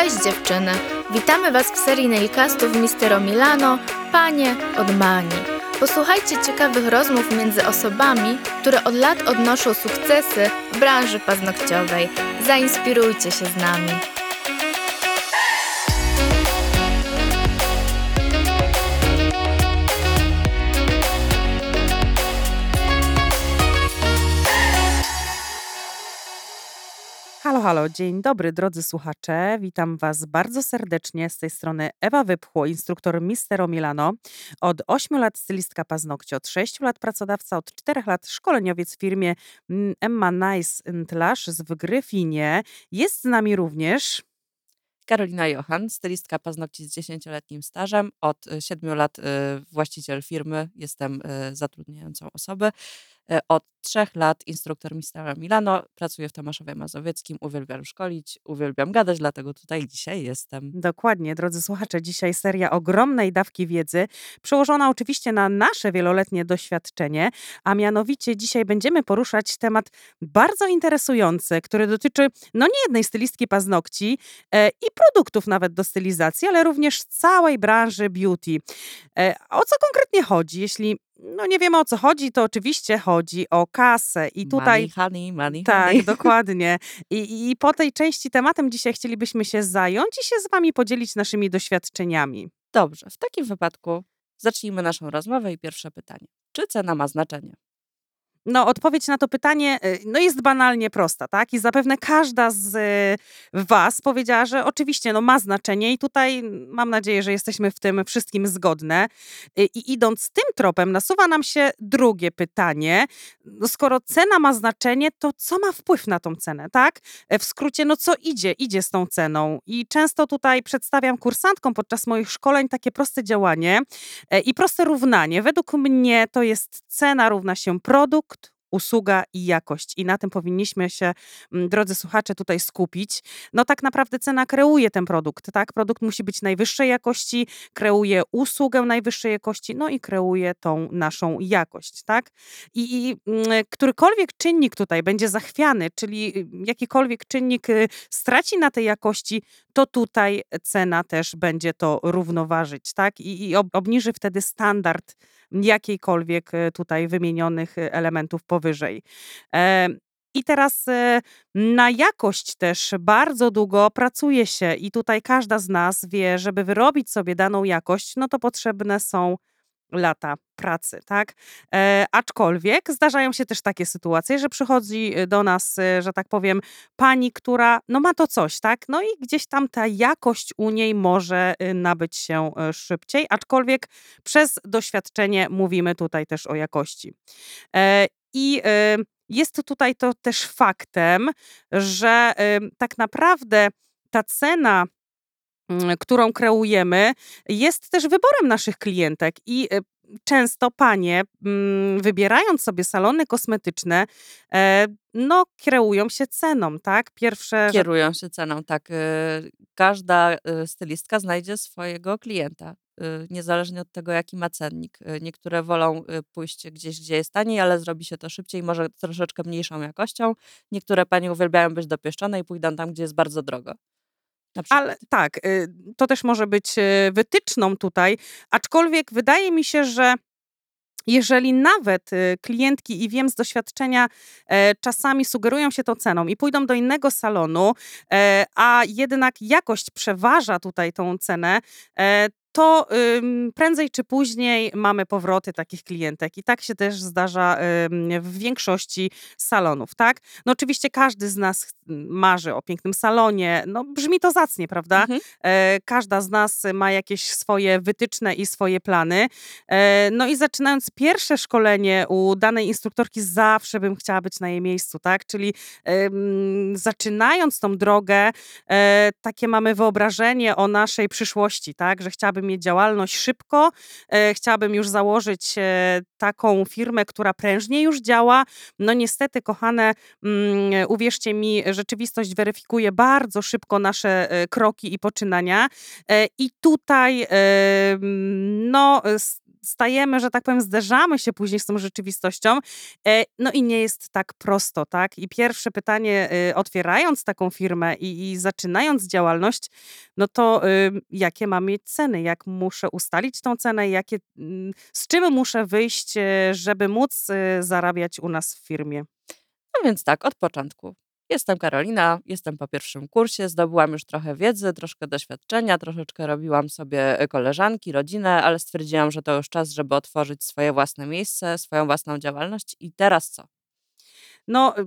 Cześć dziewczyny! Witamy Was w serii Nailcastów Mistero Milano Panie od Mani. Posłuchajcie ciekawych rozmów między osobami, które od lat odnoszą sukcesy w branży paznokciowej. Zainspirujcie się z nami. Halo, dzień dobry drodzy słuchacze. Witam Was bardzo serdecznie. Z tej strony Ewa Wypchło, instruktor Mistero Milano. Od 8 lat stylistka paznokci, od 6 lat pracodawca, od 4 lat szkoleniowiec w firmie mm, Emma Nice Tlash z Wygryfinie. Jest z nami również Karolina Johan, stylistka paznokci z 10-letnim stażem. Od 7 lat y, właściciel firmy, jestem y, zatrudniającą osobę. Y, Od trzech lat instruktor Mistera Milano. Pracuję w Tomaszowie Mazowieckim. Uwielbiam szkolić, uwielbiam gadać, dlatego tutaj dzisiaj jestem. Dokładnie, drodzy słuchacze, dzisiaj seria ogromnej dawki wiedzy, przełożona oczywiście na nasze wieloletnie doświadczenie, a mianowicie dzisiaj będziemy poruszać temat bardzo interesujący, który dotyczy no nie jednej stylistki paznokci e, i produktów nawet do stylizacji, ale również całej branży beauty. E, o co konkretnie chodzi? Jeśli no nie wiemy o co chodzi, to oczywiście chodzi o kasę i tutaj Money, honey, money, tak, honey. dokładnie. I, I po tej części tematem dzisiaj chcielibyśmy się zająć i się z Wami podzielić naszymi doświadczeniami. Dobrze, w takim wypadku zacznijmy naszą rozmowę i pierwsze pytanie. Czy cena ma znaczenie? No, odpowiedź na to pytanie y, no jest banalnie prosta, tak? I zapewne każda z y, Was powiedziała, że oczywiście no, ma znaczenie, i tutaj mam nadzieję, że jesteśmy w tym wszystkim zgodne. Y, I idąc tym tropem, nasuwa nam się drugie pytanie. No, skoro cena ma znaczenie, to co ma wpływ na tą cenę, tak? E, W skrócie, no co idzie, idzie z tą ceną. I często tutaj przedstawiam kursantkom podczas moich szkoleń takie proste działanie e, i proste równanie. Według mnie to jest cena równa się produkt, usługa i jakość. I na tym powinniśmy się, mm, drodzy słuchacze, tutaj skupić. No tak naprawdę cena kreuje ten produkt, tak? Produkt musi być najwyższej jakości, kreuje usługę najwyższej jakości, no i kreuje tą naszą jakość, tak? I, i mm, którykolwiek czynnik tutaj będzie zachwiany, czyli y, jakikolwiek czynnik y, straci na tej jakości, to tutaj cena też będzie to równoważyć, tak? I, i ob- obniży wtedy standard jakiejkolwiek e, tutaj wymienionych e, elementów powyżej. I teraz e, na jakość też bardzo długo pracuje się i tutaj każda z nas wie, żeby wyrobić sobie daną jakość, no to potrzebne są lata pracy, tak? E, aczkolwiek zdarzają się też takie sytuacje, że przychodzi e, do nas, e, że tak powiem, pani, która no ma to coś, tak? No i gdzieś tam ta jakość u niej może e, nabyć się e, szybciej, aczkolwiek przez doświadczenie mówimy tutaj też o jakości. E, I e, jest tutaj to też faktem, że tak naprawdę ta cena którą kreujemy, jest też wyborem naszych klientek i e, często panie, mm, wybierając sobie salony kosmetyczne, e, no kreują się ceną, tak? Pierwsze, Kierują się ceną, tak. y, Każda stylistka znajdzie swojego klienta, niezależnie od tego, jaki ma cennik. Niektóre wolą pójść gdzieś, gdzie jest taniej, ale zrobi się to szybciej, może troszeczkę mniejszą jakością. Niektóre panie uwielbiają być dopieszczone i pójdą tam, gdzie jest bardzo drogo. Ale tak, y, to też może być y, wytyczną tutaj, aczkolwiek wydaje mi się, że jeżeli nawet y, klientki, i wiem z doświadczenia, e, czasami sugerują się tą ceną i pójdą do innego salonu, e, a jednak jakość przeważa tutaj tą cenę, e, to prędzej czy później mamy powroty takich klientek. I tak się też zdarza w większości salonów, tak? No oczywiście każdy z nas marzy o pięknym salonie. No brzmi to zacnie, prawda? Mhm. E, każda z nas ma jakieś swoje wytyczne i swoje plany. E, no i zaczynając pierwsze szkolenie u danej instruktorki, zawsze bym chciała być na jej miejscu, tak? Czyli zaczynając tą drogę, e, takie mamy wyobrażenie o naszej przyszłości, tak? Że chciałabym mieć działalność szybko, e, chciałabym już założyć e, taką firmę, która prężnie już działa. No niestety, kochane, mm, uwierzcie mi, rzeczywistość weryfikuje bardzo szybko nasze e, kroki i poczynania. I tutaj, no, stajemy, że tak powiem, zderzamy się później z tą rzeczywistością. E, no i nie jest tak prosto, tak? I pierwsze pytanie, y, otwierając taką firmę i, i zaczynając działalność, no to y, jakie mam mieć ceny? Jak muszę ustalić tą cenę? Jakie, mm, z czym muszę wyjść, e, żeby móc y, zarabiać u nas w firmie? No więc tak, od początku. Jestem Karolina, jestem po pierwszym kursie, zdobyłam już trochę wiedzy, troszkę doświadczenia, troszeczkę robiłam sobie e, koleżanki, rodzinę, ale stwierdziłam, że to już czas, żeby otworzyć swoje własne miejsce, swoją własną działalność. I teraz co? No, y,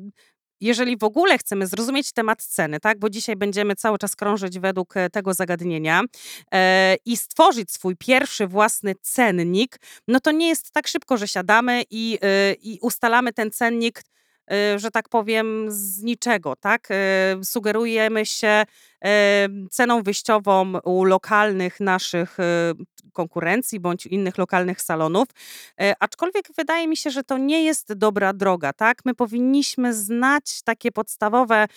jeżeli w ogóle chcemy zrozumieć temat ceny, tak, bo dzisiaj będziemy cały czas krążyć według e, tego zagadnienia e, i stworzyć swój pierwszy własny cennik, no to nie jest tak szybko, że siadamy i, i ustalamy ten cennik, że tak powiem, z niczego, tak? E, sugerujemy się ceną wyjściową u lokalnych naszych e, konkurencji bądź innych lokalnych salonów. E, aczkolwiek wydaje mi się, że to nie jest dobra droga, tak? My powinniśmy znać takie podstawowe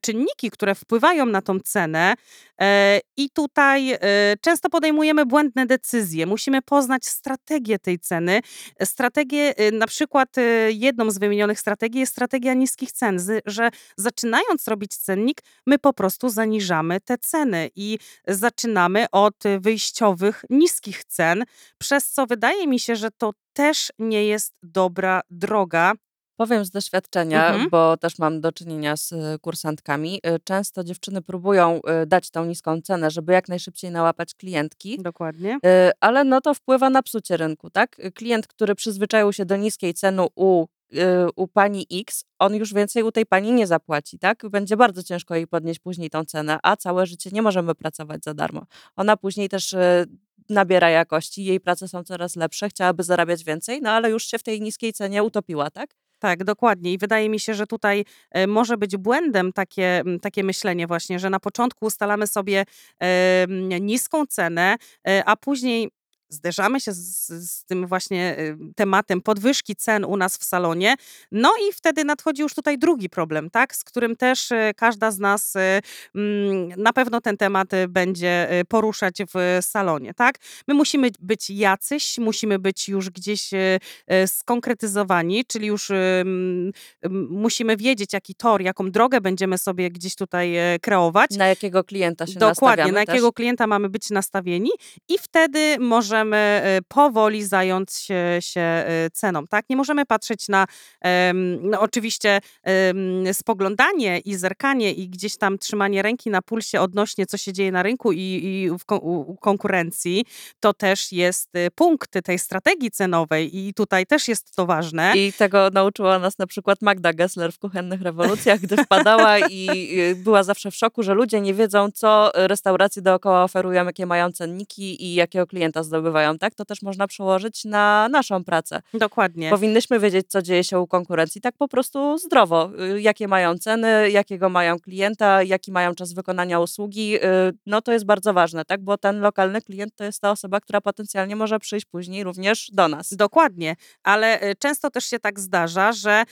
czynniki, które wpływają na tą cenę. E, I tutaj e, często podejmujemy błędne decyzje. Musimy poznać strategię tej ceny. Strategię, e, na przykład e, jedną z wymienionych strategii jest strategia niskich cen, że zaczynając robić cennik, my po prostu zaniżamy te ceny i zaczynamy od e, wyjściowych niskich cen, przez co wydaje mi się, że to też nie jest dobra droga. Powiem z doświadczenia, Mhm. bo też mam do czynienia z y, kursantkami. y, Często dziewczyny próbują y, dać tą niską cenę, żeby jak najszybciej nałapać klientki, Dokładnie. y, ale no to wpływa na psucie rynku, tak? Y, Klient, który przyzwyczaił się do niskiej ceny u, y, u pani X, on już więcej u tej pani nie zapłaci, tak? Będzie bardzo ciężko jej podnieść później tą cenę, a całe życie nie możemy pracować za darmo. Ona później też y, nabiera jakości, jej prace są coraz lepsze, chciałaby zarabiać więcej, no ale już się w tej niskiej cenie utopiła, tak? Tak, dokładnie. I wydaje mi się, że tutaj e, może być błędem takie, takie myślenie właśnie, że na początku ustalamy sobie niską cenę, a później zderzamy się z, z tym właśnie e, tematem podwyżki cen u nas w salonie. No i wtedy nadchodzi już tutaj drugi problem, tak, z którym też e, każda z nas e, mm, na pewno ten temat będzie poruszać w salonie, tak. My musimy być jacyś, musimy być już gdzieś skonkretyzowani, czyli już ym, musimy wiedzieć, jaki tor, jaką drogę będziemy sobie gdzieś tutaj kreować. Na jakiego klienta się Dokładnie, na też. jakiego klienta mamy być nastawieni i wtedy możemy e, powoli zająć się, się e, ceną, tak? Nie możemy patrzeć na no oczywiście spoglądanie i zerkanie i gdzieś tam trzymanie ręki na pulsie odnośnie co się dzieje na rynku i, i w konkurencji. To też jest e, punkt tej strategii cenowej i tutaj też jest to ważne. I tego nauczyła nas na przykład Magda Gessler w Kuchennych Rewolucjach, gdy wpadała i y, była zawsze w szoku, że ludzie nie wiedzą, co restauracje dookoła oferują, jakie mają cenniki i jakiego klienta zdobywają, tak? To też można przełożyć na naszą pracę. Dokładnie. Powinnyśmy wiedzieć, co dzieje się u konkurencji, tak po prostu zdrowo. Y, Jakie mają ceny, jakiego mają klienta, jaki mają czas wykonania usługi. y, No to jest bardzo ważne, tak? Bo ten lokalny klient to jest ta osoba, która potencjalnie może przyjść później również do nas. Dokładnie, ale e, często też się tak zdarza, że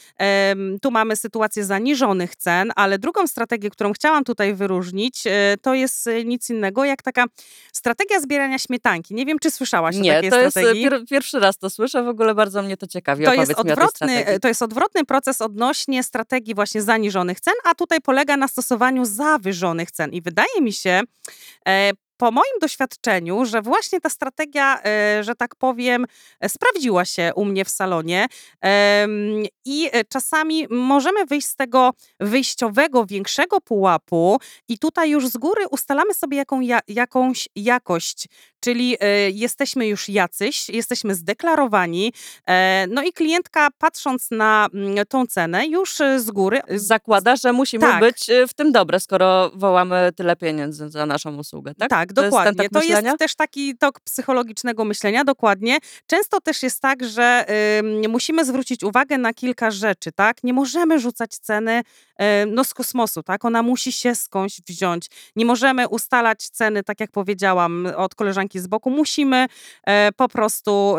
tu mamy sytuację zaniżonych cen, ale drugą strategię, którą chciałam tutaj wyróżnić, to jest nic innego jak taka strategia zbierania śmietanki. Nie wiem, czy słyszałaś o Nie, takiej to jest strategii. y, pier, pierwszy raz to słyszę, w ogóle bardzo mnie to ciekawi. To jest, o odwrotny, strategii. to jest odwrotny proces odnośnie strategii właśnie zaniżonych cen, a tutaj polega na stosowaniu zawyżonych cen. I wydaje mi się, e, po moim doświadczeniu, że właśnie ta strategia, e, że tak powiem, e, sprawdziła się u mnie w salonie i e, czasami możemy wyjść z tego wyjściowego, większego pułapu i tutaj już z góry ustalamy sobie jaką, ja, jakąś jakość, czyli jesteśmy już jacyś, jesteśmy zdeklarowani, no i klientka patrząc na mm, tą cenę już z góry Zakłada, że musimy tak. być w tym dobre, skoro wołamy tyle pieniędzy za naszą usługę, tak? Tak, To jest ten dokładnie. tok To jest myślenia? też taki tok psychologicznego myślenia, dokładnie. Często też jest tak, że ym, musimy zwrócić uwagę na kilka rzeczy, tak? Nie możemy rzucać ceny y, no, z kosmosu, tak? Ona musi się skądś wziąć. Nie możemy ustalać ceny, tak jak powiedziałam, od koleżanki z boku. Musimy e, po prostu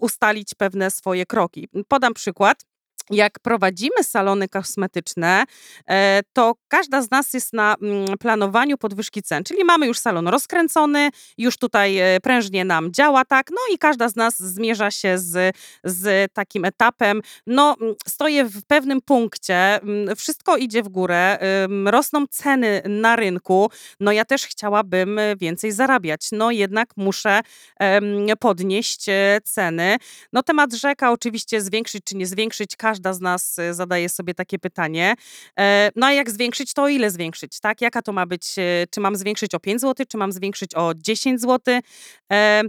ustalić pewne swoje kroki. Podam przykład. Jak prowadzimy salony kosmetyczne, e, to każda z nas jest na mm, planowaniu podwyżki cen, czyli mamy już salon rozkręcony, już tutaj e, prężnie nam działa, tak, no i każda z nas zmierza się z, z takim etapem, no mm, stoję w pewnym punkcie, mm, wszystko idzie w górę, rosną ceny na rynku, no ja też chciałabym e, więcej zarabiać, no jednak muszę podnieść ceny. No temat rzeka oczywiście zwiększyć czy nie zwiększyć, każda z nas e, zadaje sobie takie pytanie. E, No a jak zwiększyć, to o ile zwiększyć, tak? Jaka to ma być, e, czy mam zwiększyć o 5 zł, czy mam zwiększyć o 10 zł? E,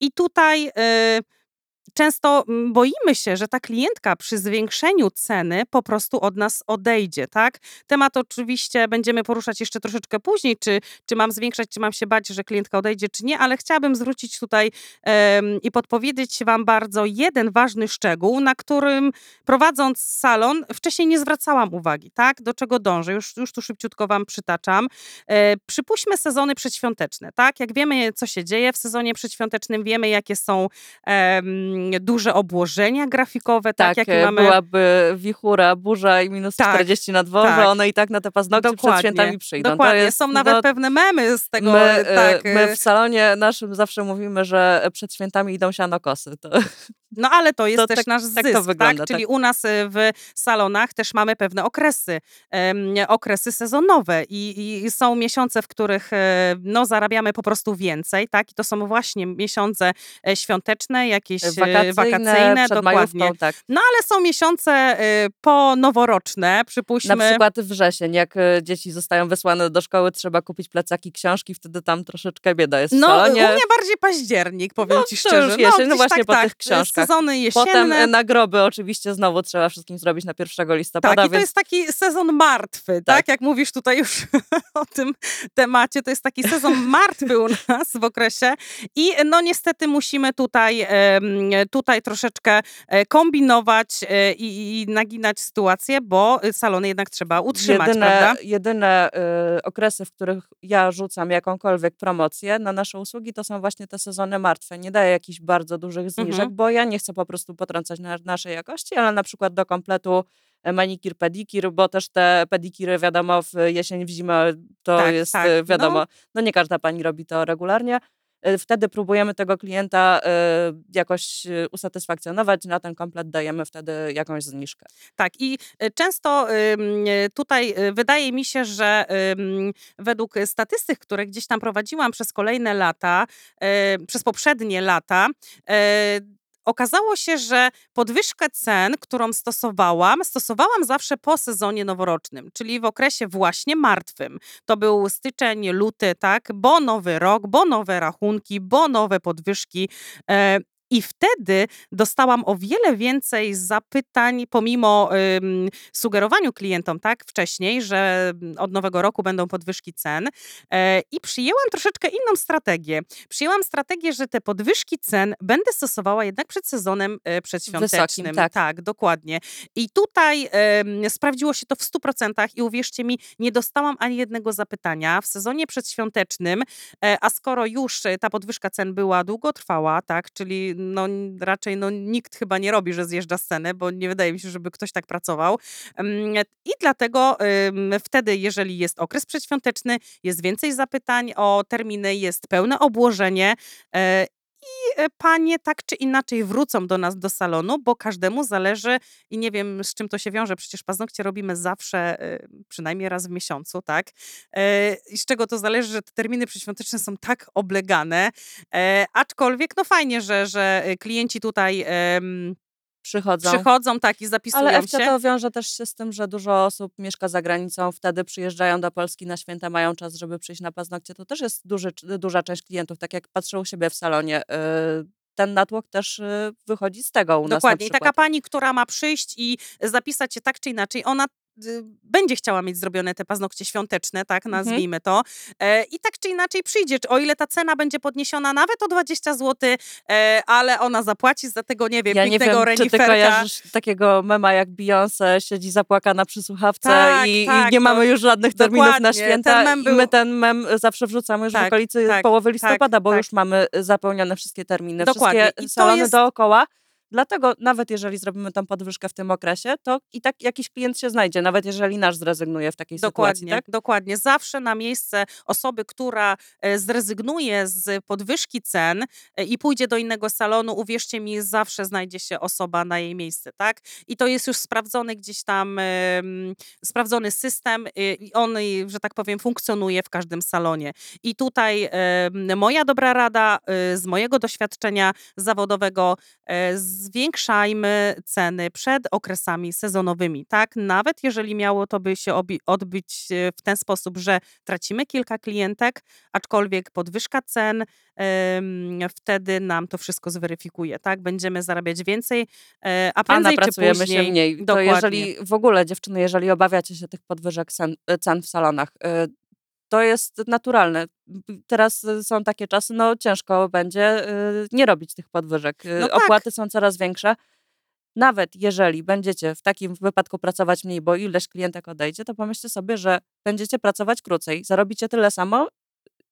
I tutaj e, często mm, boimy się, że ta klientka przy zwiększeniu ceny po prostu od nas odejdzie, tak? Temat oczywiście będziemy poruszać jeszcze troszeczkę później, czy, czy mam zwiększać, czy mam się bać, że klientka odejdzie, czy nie, ale chciałabym zwrócić tutaj em, i podpowiedzieć Wam bardzo jeden ważny szczegół, na którym prowadząc salon wcześniej nie zwracałam uwagi, tak? Do czego dążę? Już, już tu szybciutko Wam przytaczam. E, przypuśćmy sezony przedświąteczne, tak? Jak wiemy, co się dzieje w sezonie przedświątecznym, wiemy, jakie są em, duże obłożenia grafikowe, tak? Tak, Jakie e, mamy... byłaby wichura, burza i minus Tak, 40 na dworze, tak. one i tak na te paznokcie przed świętami przyjdą. To Dokładnie. jest, Są nawet no, pewne memy z tego. my, e, tak, my e, w salonie naszym zawsze mówimy, że przed świętami idą sianokosy. To, No ale to jest To też tak- nasz tak to zysk, wygląda, tak? Czyli tak. u nas w salonach też mamy pewne okresy, em, okresy sezonowe i, i są miesiące, w których no, zarabiamy po prostu więcej, tak? I to są właśnie miesiące świąteczne, jakieś wakacyjne, wakacyjne, dokładnie. tak. No ale są miesiące e, ponoworoczne, przypuśćmy. Na przykład wrzesień, jak e, dzieci zostają wysłane do szkoły, trzeba kupić plecaki, książki, wtedy tam troszeczkę bieda jest No, u mnie bardziej październik, powiem No, ci szczerze. już jesień, no gdzieś właśnie tak, po tak, tych książkach. Sezony jesienne. Potem nagroby oczywiście znowu trzeba wszystkim zrobić na 1 listopada, Tak, i to więc jest taki sezon martwy, tak? Tak. Jak mówisz tutaj już o tym temacie, to jest taki sezon martwy u nas w okresie i no niestety musimy tutaj, em, tutaj troszeczkę e, kombinować e, i, i naginać sytuację, bo salony jednak trzeba utrzymać, jedyne, prawda? jedyne y, okresy, w których ja rzucam jakąkolwiek promocję na nasze usługi, to są właśnie te sezony martwe. Nie daję jakichś bardzo dużych zniżek, Mhm. bo ja nie chcę po prostu potrącać na, naszej jakości, ale na przykład do kompletu e, manikir, pedikir, bo też te pedikiry, wiadomo, w jesień, w zimę to Tak, jest tak, e, no. wiadomo, no nie każda pani robi to regularnie. E, Wtedy próbujemy tego klienta e, jakoś e, usatysfakcjonować, na ten komplet dajemy wtedy jakąś zniżkę. Tak, i często tutaj wydaje mi się, że według statystyk, które gdzieś tam prowadziłam przez kolejne lata, przez poprzednie lata, Okazało się, że podwyżkę cen, którą stosowałam, stosowałam zawsze po sezonie noworocznym, czyli w okresie właśnie martwym. To był styczeń, luty, tak, bo nowy rok, bo nowe rachunki, bo nowe podwyżki. I wtedy dostałam o wiele więcej zapytań, pomimo ym, sugerowaniu klientom tak wcześniej, że mm, od nowego roku będą podwyżki cen. E, I przyjęłam troszeczkę inną strategię. Przyjęłam strategię, że te podwyżki cen będę stosowała jednak przed sezonem e, przedświątecznym. tak. tak, dokładnie. I tutaj sprawdziło się to w 100% i uwierzcie mi, nie dostałam ani jednego zapytania w sezonie przedświątecznym, e, a skoro już ta podwyżka cen była długotrwała, tak, czyli no, raczej no, nikt chyba nie robi, że zjeżdża scenę, bo nie wydaje mi się, żeby ktoś tak pracował. I dlatego wtedy, jeżeli jest okres przedświąteczny, jest więcej zapytań o terminy, jest pełne obłożenie, e, i e, panie tak czy inaczej wrócą do nas do salonu, bo każdemu zależy i nie wiem z czym to się wiąże, przecież paznokcie robimy zawsze e, przynajmniej raz w miesiącu, tak? E, I z czego to zależy, że te terminy przedświąteczne są tak oblegane, aczkolwiek no fajnie, że, że klienci tutaj Przychodzą. przychodzą tak i zapisują Ale się. to wiąże też się z tym, że dużo osób mieszka za granicą, wtedy przyjeżdżają do Polski na święta, mają czas, żeby przyjść na paznokcie. To też jest duży, duża część klientów, tak jak patrzę u siebie w salonie. y, Ten natłok też y, wychodzi z tego u nas na Dokładnie. I taka pani, która ma przyjść i zapisać się tak czy inaczej, ona będzie chciała mieć zrobione te paznokcie świąteczne, tak Mhm. nazwijmy to. E, I tak czy inaczej przyjdzie. O ile ta cena będzie podniesiona nawet o 20 zł, e, ale ona zapłaci za tego, nie wiem, Ja nie wiem, czy ty kojarzysz takiego mema jak Beyoncé, siedzi zapłakana przy słuchawce Tak, i, tak, i nie to- mamy już żadnych terminów na święta. Ten mem I był- my ten mem zawsze wrzucamy już w Tak, okolicy tak, połowy tak, listopada, bo tak. już mamy zapełnione wszystkie terminy. Dokładnie. Wszystkie I to salony jest- dookoła Dlatego nawet jeżeli zrobimy tą podwyżkę w tym okresie, to i tak jakiś klient się znajdzie, nawet jeżeli nasz zrezygnuje w takiej Dokładnie, sytuacji, tak? dokładnie. Zawsze na miejsce osoby, która e, zrezygnuje z podwyżki cen e, i pójdzie do innego salonu, uwierzcie mi, zawsze znajdzie się osoba na jej miejsce, tak? I to jest już sprawdzony gdzieś tam, sprawdzony system y, i on, że tak powiem, funkcjonuje w każdym salonie. I tutaj moja dobra rada z mojego doświadczenia zawodowego, e, zwiększajmy ceny przed okresami sezonowymi, tak? Nawet jeżeli miało to by się odbyć e, w ten sposób, że tracimy kilka klientek, aczkolwiek podwyżka cen wtedy nam to wszystko zweryfikuje, tak? Będziemy zarabiać więcej, e, a A prędzej czy napracujemy później... się mniej. To Dokładnie. jeżeli w ogóle dziewczyny, jeżeli obawiacie się tych podwyżek cen, cen w salonach, to jest naturalne. Teraz y, są takie czasy, no ciężko będzie y, nie robić tych podwyżek. Y, No tak. Opłaty są coraz większe. Nawet jeżeli będziecie w takim wypadku pracować mniej, bo ileś klientek odejdzie, to pomyślcie sobie, że będziecie pracować krócej. Zarobicie tyle samo,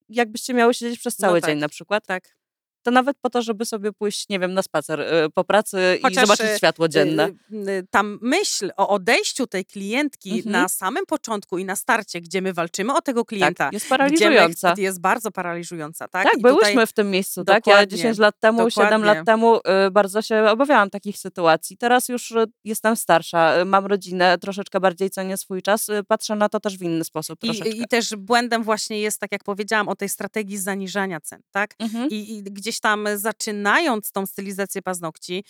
jakbyście miały siedzieć przez No cały tak. dzień na przykład. Tak. To nawet po to, żeby sobie pójść, nie wiem, na spacer y, po pracy i Chociaż, zobaczyć y, światło dzienne. Y, y, Tam myśl o odejściu tej klientki Mhm. na samym początku i na starcie, gdzie my walczymy o tego klienta, Tak, jest gdzie my paraliżująca. ch- jest bardzo paraliżująca, tak? Tak, I tutaj- byłyśmy w tym miejscu, tak? Ja Dokładnie, 10 lat temu, 7 dokładnie. lat temu bardzo się obawiałam takich sytuacji. Teraz już jestem starsza, mam rodzinę, troszeczkę bardziej cenię swój czas, patrzę na to też w inny sposób. I, I też błędem właśnie jest, tak jak powiedziałam, o tej strategii zaniżania cen, tak? Mhm. I, I gdzieś tam zaczynając tą stylizację paznokci,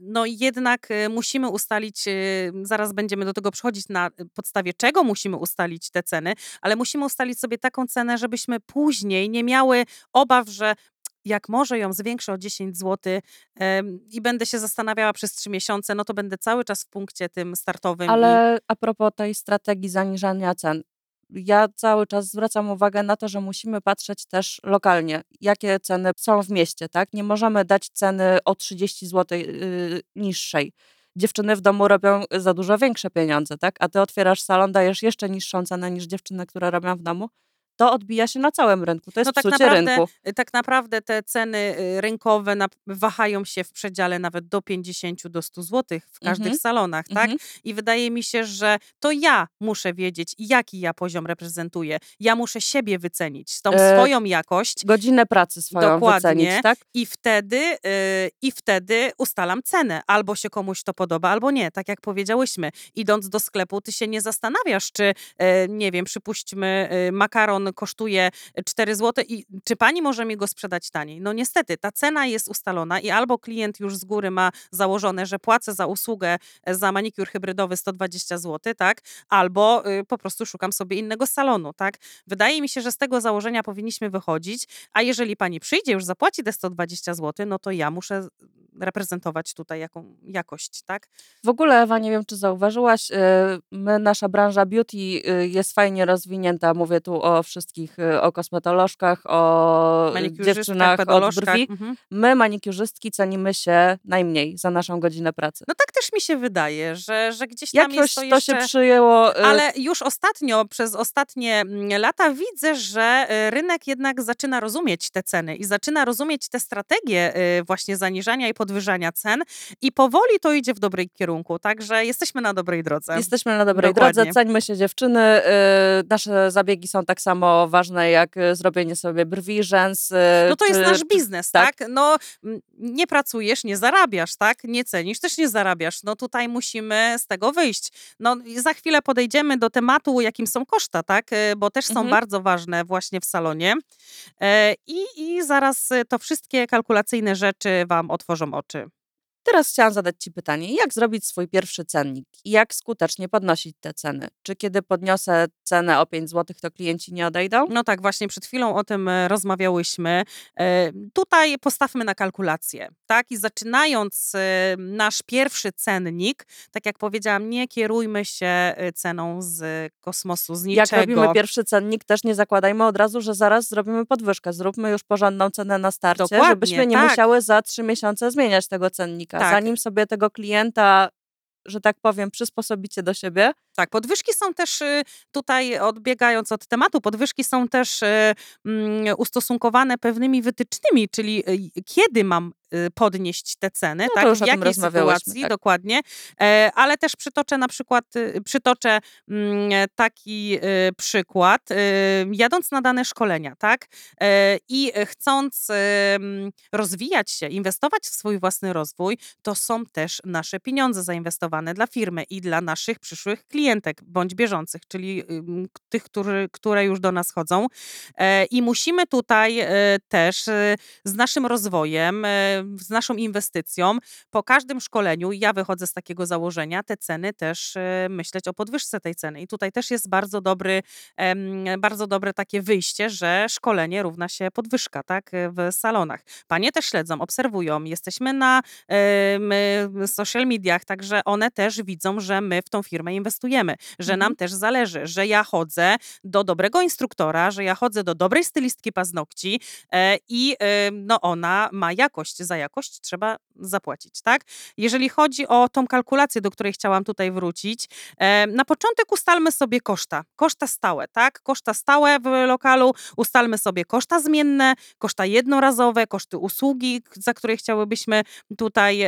no jednak e, musimy ustalić, e, zaraz będziemy do tego przychodzić, na podstawie czego musimy ustalić te ceny, ale musimy ustalić sobie taką cenę, żebyśmy później nie miały obaw, że jak może ją zwiększę o 10 zł i będę się zastanawiała przez 3 miesiące, no to będę cały czas w punkcie tym startowym. i- Ale a propos tej strategii zaniżania cen, ja cały czas zwracam uwagę na to, że musimy patrzeć też lokalnie, jakie ceny są w mieście, tak? Nie możemy dać ceny o 30 zł yy, niższej. Dziewczyny w domu robią za dużo większe pieniądze, tak? A ty otwierasz salon, dajesz jeszcze niższą cenę niż dziewczyny, które robią w domu. To odbija się na całym rynku. To jest No tak naprawdę, rynku. tak naprawdę te ceny y, rynkowe na, wahają się w przedziale nawet do 50 do 100 zł w każdych Mhm. salonach, tak? Mhm. I wydaje mi się, że to ja muszę wiedzieć, jaki ja poziom reprezentuję. Ja muszę siebie wycenić, tą E, swoją jakość Godzinę pracy swoją Dokładnie. wycenić, tak? i wtedy, y, i wtedy ustalam cenę. Albo się komuś to podoba, albo nie. Tak jak powiedziałyśmy, idąc do sklepu, ty się nie zastanawiasz, czy, e, nie wiem, przypuśćmy, y, makaron kosztuje 4 zł i czy pani może mi go sprzedać taniej? No niestety, ta cena jest ustalona i albo klient już z góry ma założone, że płacę za usługę, e, za manikur hybrydowy 120 zł, tak? Albo y, po prostu szukam sobie innego salonu, tak? Wydaje mi się, że z tego założenia powinniśmy wychodzić, a jeżeli pani przyjdzie, już zapłaci te 120 zł, no to ja muszę reprezentować tutaj jaką jakość, tak? W ogóle, Ewa, nie wiem, czy zauważyłaś, y, my, nasza branża beauty y, jest fajnie rozwinięta. Mówię tu o wszystkich, y, o kosmetolożkach, o dziewczynach od brwi. Mhm. My, manikiurzystki, cenimy się najmniej za naszą godzinę pracy. No tak też mi się wydaje, że, że gdzieś tam Jakoś jest to to, jeszcze... się przyjęło. y, Ale już ostatnio, przez ostatnie mm, lata widzę, że y, rynek jednak zaczyna rozumieć te ceny i zaczyna rozumieć te strategie właśnie zaniżania i podwyżania cen i powoli to idzie w dobrym kierunku, także jesteśmy na dobrej drodze. Jesteśmy na dobrej Dokładnie. drodze, ceńmy się dziewczyny. Nasze zabiegi są tak samo ważne jak y, zrobienie sobie brwi, rzęs. No to jest czy- nasz czy- biznes, tak. tak? No nie pracujesz, nie zarabiasz, tak? Nie cenisz, też nie zarabiasz. No tutaj musimy z tego wyjść. No za chwilę podejdziemy do tematu, jakim są koszta, tak? E, Bo też są Mhm. bardzo ważne właśnie w salonie. E, I, I zaraz e, to wszystkie kalkulacyjne rzeczy wam otworzą oczy. Teraz chciałam zadać Ci pytanie, jak zrobić swój pierwszy cennik i jak skutecznie podnosić te ceny? Czy kiedy podniosę cenę o 5 zł, to klienci nie odejdą? No tak, właśnie przed chwilą o tym e, rozmawiałyśmy. E, Tutaj postawmy na kalkulację, tak? I zaczynając e, nasz pierwszy cennik, tak jak powiedziałam, nie kierujmy się ceną z kosmosu, z niczego. Jak robimy pierwszy cennik, też nie zakładajmy od razu, że zaraz zrobimy podwyżkę. Zróbmy już porządną cenę na starcie, Dokładnie, żebyśmy nie tak. musiały za trzy miesiące zmieniać tego cennika. Tak. Zanim sobie tego klienta, że tak powiem, przysposobicie do siebie, Tak, podwyżki są też y, tutaj, odbiegając od tematu, podwyżki są też y, mm, ustosunkowane pewnymi wytycznymi, czyli y, kiedy mam podnieść te ceny, No tak? w jakiej sytuacji, tak. dokładnie. E, ale też przytoczę na przykład, y, przytoczę mm, taki y, przykład. Y, jadąc na dane szkolenia, tak? E, I chcąc rozwijać się, inwestować w swój własny rozwój, to są też nasze pieniądze zainwestowane dla firmy i dla naszych przyszłych klientek bądź bieżących, czyli tych, którzy, które już do nas chodzą. E, I musimy tutaj też z naszym rozwojem, z naszą inwestycją, po każdym szkoleniu, ja wychodzę z takiego założenia, te ceny też e, myśleć o podwyżce tej ceny. I tutaj też jest bardzo dobry, bardzo dobre takie wyjście, że szkolenie równa się podwyżka, tak, w salonach. Panie też śledzą, obserwują, jesteśmy na social mediach, także one też widzą, że my w tą firmę inwestujemy, że nam Mhm. też zależy, że ja chodzę do dobrego instruktora, że ja chodzę do dobrej stylistki paznokci e, i no ona ma jakość, za jakość trzeba zapłacić, tak? Jeżeli chodzi o tą kalkulację, do której chciałam tutaj wrócić, na początek ustalmy sobie koszta, koszta stałe, tak? Koszta stałe w lokalu, ustalmy sobie koszta zmienne, koszta jednorazowe, koszty usługi, za które chciałybyśmy tutaj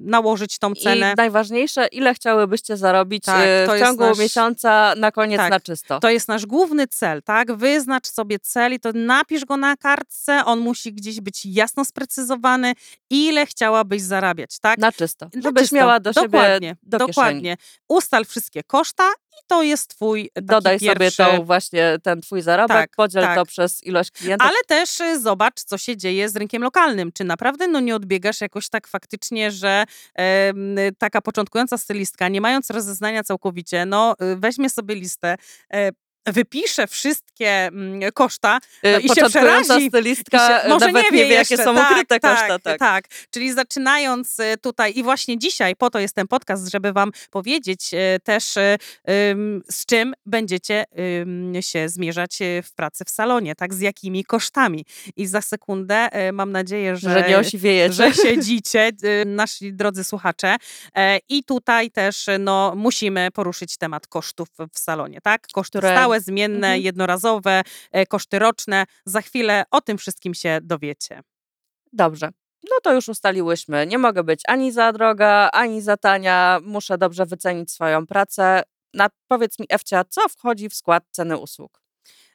nałożyć tą cenę. I najważniejsze, ile chciałybyście zarobić Tak, to w ciągu nasz- miesiąca na koniec Tak, na czysto. To jest nasz główny cel, tak? Wyznacz sobie cel i to napisz go na kartce. On musi gdzieś być jasno sprecyzowany, ile chciałabyś zarabiać, tak? Na czysto. Na Żebyś czysto. miała do dokładnie, siebie do dokładnie. Ustal wszystkie koszta i to jest twój Dodaj pierwszy... sobie tą właśnie ten twój zarobek, Tak, podziel tak. to przez ilość klientów. Ale też y, zobacz, co się dzieje z rynkiem lokalnym. Czy naprawdę no, nie odbiegasz jakoś tak faktycznie, że em, taka początkująca stylistka, nie mając rozeznania całkowicie, no y, weźmie sobie listę, e, wypisze wszystkie mm, koszta no, E, i się przerazi. stylistka się- może nawet nie wie, jakie są tak, ukryte tak, koszta. Tak. tak. Czyli zaczynając y, tutaj i właśnie dzisiaj, po to jest ten podcast, żeby wam powiedzieć y, też y, z czym będziecie się zmierzać y, w pracy w salonie, tak, z jakimi kosztami. I za sekundę y, mam nadzieję, że, Że nie osiwiejecie. że siedzicie, y, nasi drodzy słuchacze. E, I tutaj też y, no, musimy poruszyć temat kosztów w salonie, tak? Koszty Które- stałe, zmienne, Mhm. jednorazowe, e, koszty roczne. Za chwilę o tym wszystkim się dowiecie. Dobrze. No to już ustaliłyśmy. Nie mogę być ani za droga, ani za tania. Muszę dobrze wycenić swoją pracę. Na, powiedz mi, Ewcia, co wchodzi w skład ceny usług?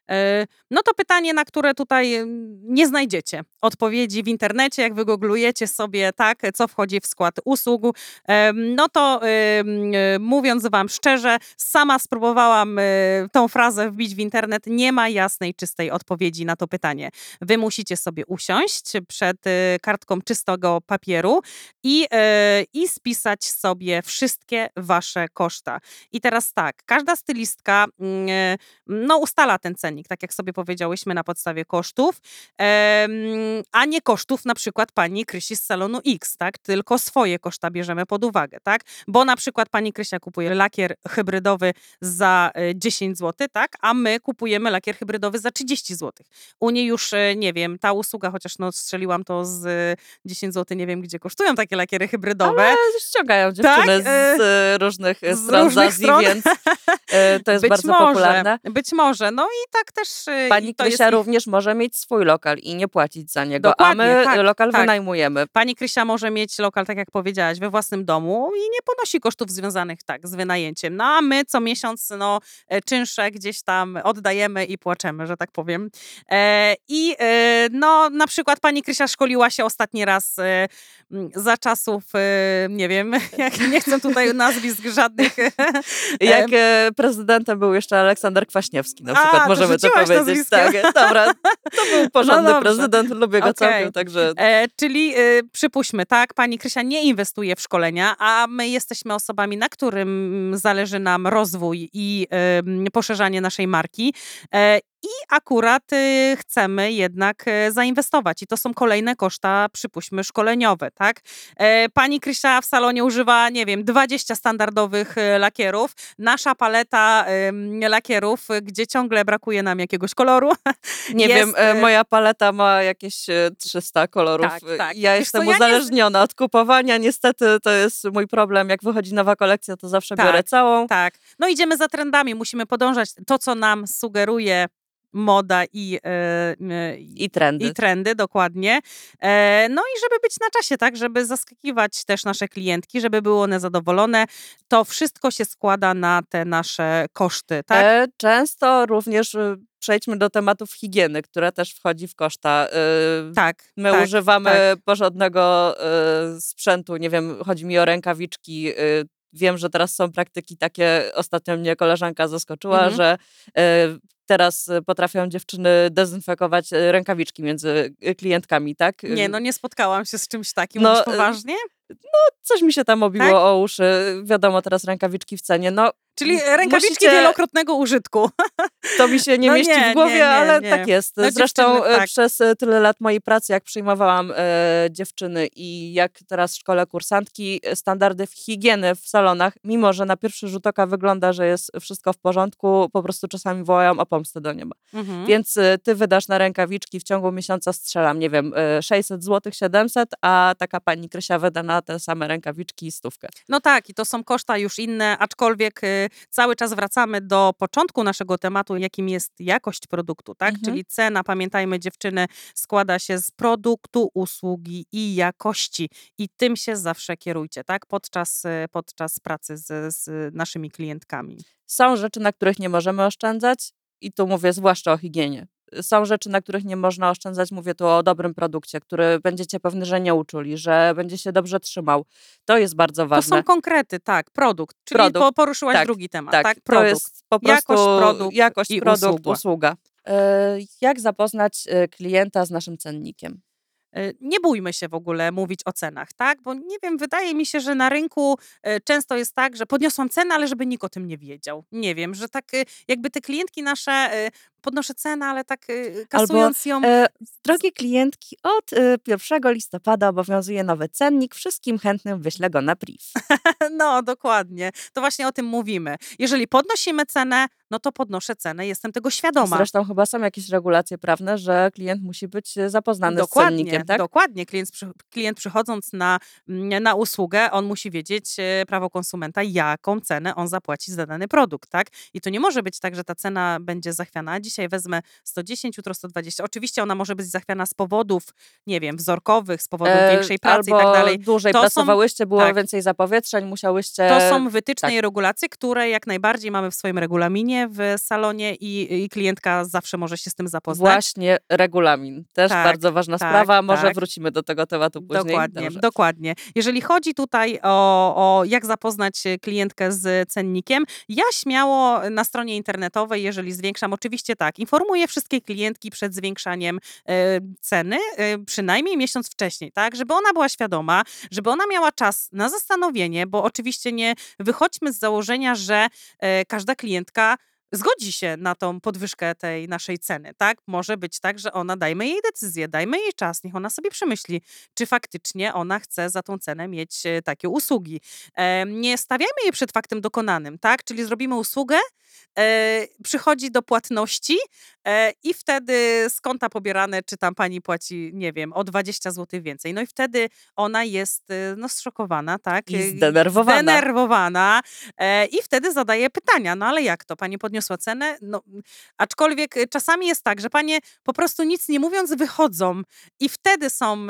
E, No to pytanie, na które tutaj nie znajdziecie odpowiedzi w internecie, jak wygooglujecie sobie, tak, co wchodzi w skład usług, em, no to e, mówiąc wam szczerze, sama spróbowałam e, tą frazę wbić w internet, nie ma jasnej, czystej odpowiedzi na to pytanie. Wy musicie sobie usiąść przed e, kartką czystego papieru i, e, i spisać sobie wszystkie wasze koszta. I teraz tak, każda stylistka mm, e, no, ustala ten cennik, tak jak sobie powiedziałyśmy, na podstawie kosztów, a nie kosztów na przykład pani Krysi z salonu X, tak? Tylko swoje koszta bierzemy pod uwagę, tak? Bo na przykład pani Krysia kupuje lakier hybrydowy za e, 10 zł, tak? A my kupujemy lakier hybrydowy za 30 zł. U niej już, e, nie wiem, ta usługa, chociaż no strzeliłam to z e, 10 zł, nie wiem gdzie kosztują takie lakiery hybrydowe. Ale ściągają dziewczyny Tak, z, e, różnych e, z różnych stron. więc e, to jest być bardzo może, popularne. Być może. No i tak też. e, i Pani jest Krysia ich- również może mieć swój lokal i nie płacić za niego, Dokładnie, a my tak, lokal tak. wynajmujemy. Pani Krysia może mieć lokal, tak jak powiedziałaś, we własnym domu i nie ponosi kosztów związanych tak z wynajęciem. No a my co miesiąc no, e, czynsze gdzieś tam oddajemy i płaczemy, że tak powiem. E, I e, no na przykład pani Krysia szkoliła się ostatni raz e, za czasów, e, nie wiem, jak nie chcę tutaj nazwisk żadnych. Jak e, prezydentem był jeszcze Aleksander Kwaśniewski na A, przykład, to możemy to rzuciłaś powiedzieć. Tak, dobra, to był porządny dobrze. prezydent, lubię go Okej. całkiem, także E, czyli y, przypuśćmy, tak, pani Krysia nie inwestuje w szkolenia, a my jesteśmy osobami, na którym zależy nam rozwój i ym, poszerzanie naszej marki. E, i akurat y, chcemy jednak e, zainwestować. I to są kolejne koszta, przypuśćmy, szkoleniowe, tak? E, pani Krysia w salonie używa, nie wiem, 20 standardowych e, lakierów. Nasza paleta lakierów, y, gdzie ciągle brakuje nam jakiegoś koloru. nie jest, wiem, e, e, moja paleta ma jakieś e, 300 kolorów. Tak, E, tak. Ja Wiesz jestem co, ja nie uzależniona od kupowania, niestety to jest mój problem. Jak wychodzi nowa kolekcja, to zawsze Tak, biorę całą. Tak. No idziemy za trendami, musimy podążać. To, co nam sugeruje moda i, e, e, I trendy. i trendy, dokładnie. E, No i żeby być na czasie, tak, żeby zaskakiwać też nasze klientki, żeby były one zadowolone. To wszystko się składa na te nasze koszty, tak? Często również y, przejdźmy do tematów higieny, która też wchodzi w koszta. Y, tak. My tak, używamy tak. porządnego y, sprzętu, nie wiem, chodzi mi o rękawiczki. Wiem, że teraz są praktyki takie, ostatnio mnie koleżanka zaskoczyła, Mhm. że teraz y, potrafią dziewczyny dezynfekować y, rękawiczki między y, klientkami, tak? Nie, no nie spotkałam się z czymś takim. No, poważnie? Coś mi się tam obiło Tak? o uszy. Wiadomo, teraz rękawiczki w cenie. No, Czyli rękawiczki musicie- wielokrotnego użytku. To mi się nie No mieści nie, w głowie, nie, nie, ale tak jest. No Zresztą e, tak. przez e, tyle lat mojej pracy, jak przyjmowałam e, dziewczyny i jak teraz w szkole kursantki, e, standardy w higieny w salonach, mimo że na pierwszy rzut oka wygląda, że jest wszystko w porządku, po prostu czasami wołają o pomstę do nieba. Mhm. Więc ty wydasz na rękawiczki w ciągu miesiąca strzelam, nie wiem, e, 600 zł, 700, a taka pani Krysia wyda na te same rękawiczki stówkę. No tak, i to są koszta już inne, aczkolwiek y, cały czas wracamy do początku naszego tematu, jakim jest jakość produktu, tak? Mhm. Czyli cena, pamiętajmy dziewczyny, składa się z produktu, usługi i jakości i tym się zawsze kierujcie, tak? Podczas, y, podczas pracy z, z naszymi klientkami. Są rzeczy, na których nie możemy oszczędzać i tu mówię zwłaszcza o higienie. Są rzeczy, na których nie można oszczędzać. Mówię tu o dobrym produkcie, który będziecie pewni, że nie uczuli, że będzie się dobrze trzymał. To jest bardzo To ważne. są konkrety, tak, produkt. Czyli Produkt, po, poruszyłaś tak, drugi temat, tak, tak? to Produkt. jest po prostu Jakość, produkt jakość, i produkt, usługa. usługa. E, Jak zapoznać e, klienta z naszym cennikiem? Y, Nie bójmy się w ogóle mówić o cenach, tak? Bo nie wiem, wydaje mi się, że na rynku y, często jest tak, że podniosłam cenę, ale żeby nikt o tym nie wiedział. Nie wiem, że tak y, jakby te klientki nasze podnoszę cenę, ale tak kasując ją. E, drogie klientki, od e, 1 listopada obowiązuje nowy cennik. Wszystkim chętnym wyślę go na priv. No, dokładnie. To właśnie o tym mówimy. Jeżeli podnosimy cenę, no to podnoszę cenę, jestem tego świadoma. Zresztą chyba są jakieś regulacje prawne, że klient musi być e, zapoznany z Dokładnie, cennikiem, tak? dokładnie. Klient, klient przychodząc na, mm, na usługę, on musi wiedzieć e, prawo konsumenta, jaką cenę on zapłaci za dany produkt, tak? I to nie może być tak, że ta cena będzie zachwiana. Dzisiaj wezmę 110, jutro 120. Oczywiście ona może być zachwiana z powodów, nie wiem, wzorkowych, z powodu E, większej pracy i tak dalej. dłużej To są- pracowałyście, było tak. więcej zapowietrzeń, musiałyście... To są wytyczne tak. i regulacje, które jak najbardziej mamy w swoim regulaminie w salonie i, i klientka zawsze może się z tym zapoznać. Właśnie regulamin. Też Tak, bardzo ważna tak, sprawa. Może tak. wrócimy do tego tematu później. Dokładnie, Dobrze. dokładnie. Jeżeli chodzi tutaj o, o jak zapoznać klientkę z cennikiem, ja śmiało na stronie internetowej, jeżeli zwiększam, oczywiście tak, informuję wszystkie klientki przed zwiększaniem e, ceny, e, przynajmniej miesiąc wcześniej, tak, żeby ona była świadoma, żeby ona miała czas na zastanowienie, bo oczywiście nie wychodźmy z założenia, że e, każda klientka zgodzi się na tą podwyżkę tej naszej ceny, tak? Może być tak, że ona, dajmy jej decyzję, dajmy jej czas, niech ona sobie przemyśli, czy faktycznie ona chce za tą cenę mieć e, takie usługi. Nie stawiajmy jej przed faktem dokonanym, tak? Czyli zrobimy usługę, e, przychodzi do płatności e, i wtedy z konta pobierane, czy tam pani płaci, nie wiem, o 20 zł więcej. No i wtedy ona jest no, zszokowana, tak? I zdenerwowana. Zdenerwowana i wtedy zadaje pytania, no ale jak to? Pani podniosła cenę? No, aczkolwiek e, czasami jest tak, że panie po prostu nic nie mówiąc wychodzą i wtedy są e,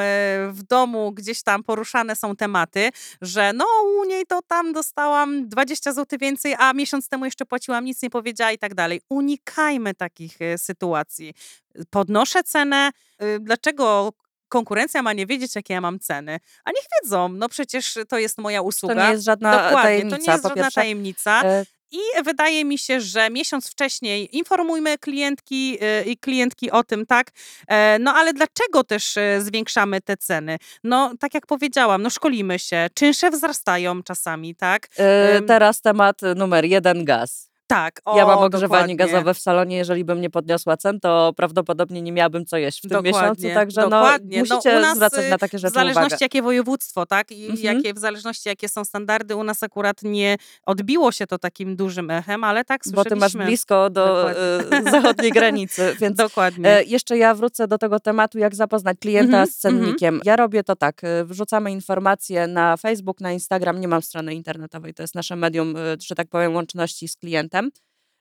w domu gdzieś tam poruszane są tematy, że no u niej to tam dostałam 20 zł więcej, a miesiąc temu jeszcze płaciłam, nic nie powiedziała i tak dalej. Unikajmy takich e, sytuacji. Podnoszę cenę. e, Dlaczego konkurencja ma nie wiedzieć, jakie ja mam ceny? A niech wiedzą, no przecież to jest moja usługa. To nie jest żadna Dokładnie, tajemnica. to nie jest żadna pierwsze. tajemnica. I wydaje mi się, że miesiąc wcześniej informujmy klientki y, i klientki o tym, tak? E, No ale dlaczego też e, zwiększamy te ceny? No, tak jak powiedziałam, no szkolimy się, czynsze wzrastają czasami, tak? e, teraz temat numer jeden, gaz. Tak, o, ja mam ogrzewanie dokładnie. gazowe w salonie. Jeżeli bym nie podniosła cen, to prawdopodobnie nie miałabym co jeść w tym Dokładnie, miesiącu. Także no, dokładnie. No, musicie u nas, zwracać y, na takie W rzeczy zależności uwagę. jakie województwo, tak? I Mhm. jakie, w zależności jakie są standardy, u nas akurat nie odbiło się to takim dużym echem, ale tak Bo ty masz słyszeliśmy. blisko do e, zachodniej granicy, więc Dokładnie. E, jeszcze ja wrócę do tego tematu, jak zapoznać klienta Mhm, z cennikiem. Ja robię to tak, e, wrzucamy informacje na Facebook, na Instagram, nie mam strony internetowej, to jest nasze medium, że tak powiem, łączności z klientem.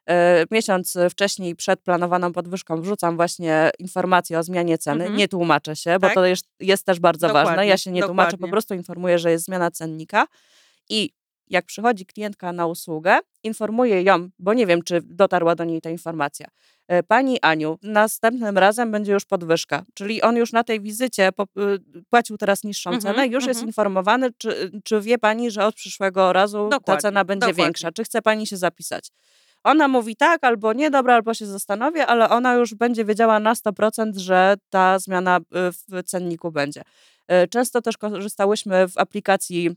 E, miesiąc wcześniej przed planowaną podwyżką wrzucam właśnie informację o zmianie ceny. Mhm. Nie tłumaczę się, bo Tak. to jest, jest też bardzo ważne. Dokładnie, Ja się nie tłumaczę, po dokładnie. prostu informuję, że jest zmiana cennika i jak przychodzi klientka na usługę, informuję ją, bo nie wiem, czy dotarła do niej ta informacja. E, Pani Aniu, następnym razem będzie już podwyżka, czyli on już na tej wizycie y, płacił teraz niższą Mhm, cenę, już jest mhm. informowany, czy, czy wie pani, że od przyszłego razu ta Dokładnie, cena będzie dokładnie. większa, czy chce pani się zapisać. Ona mówi tak, albo nie, dobra, albo się zastanowię, ale ona już będzie wiedziała na 100%, że ta zmiana y, w cenniku będzie. Y, Często też korzystałyśmy w aplikacji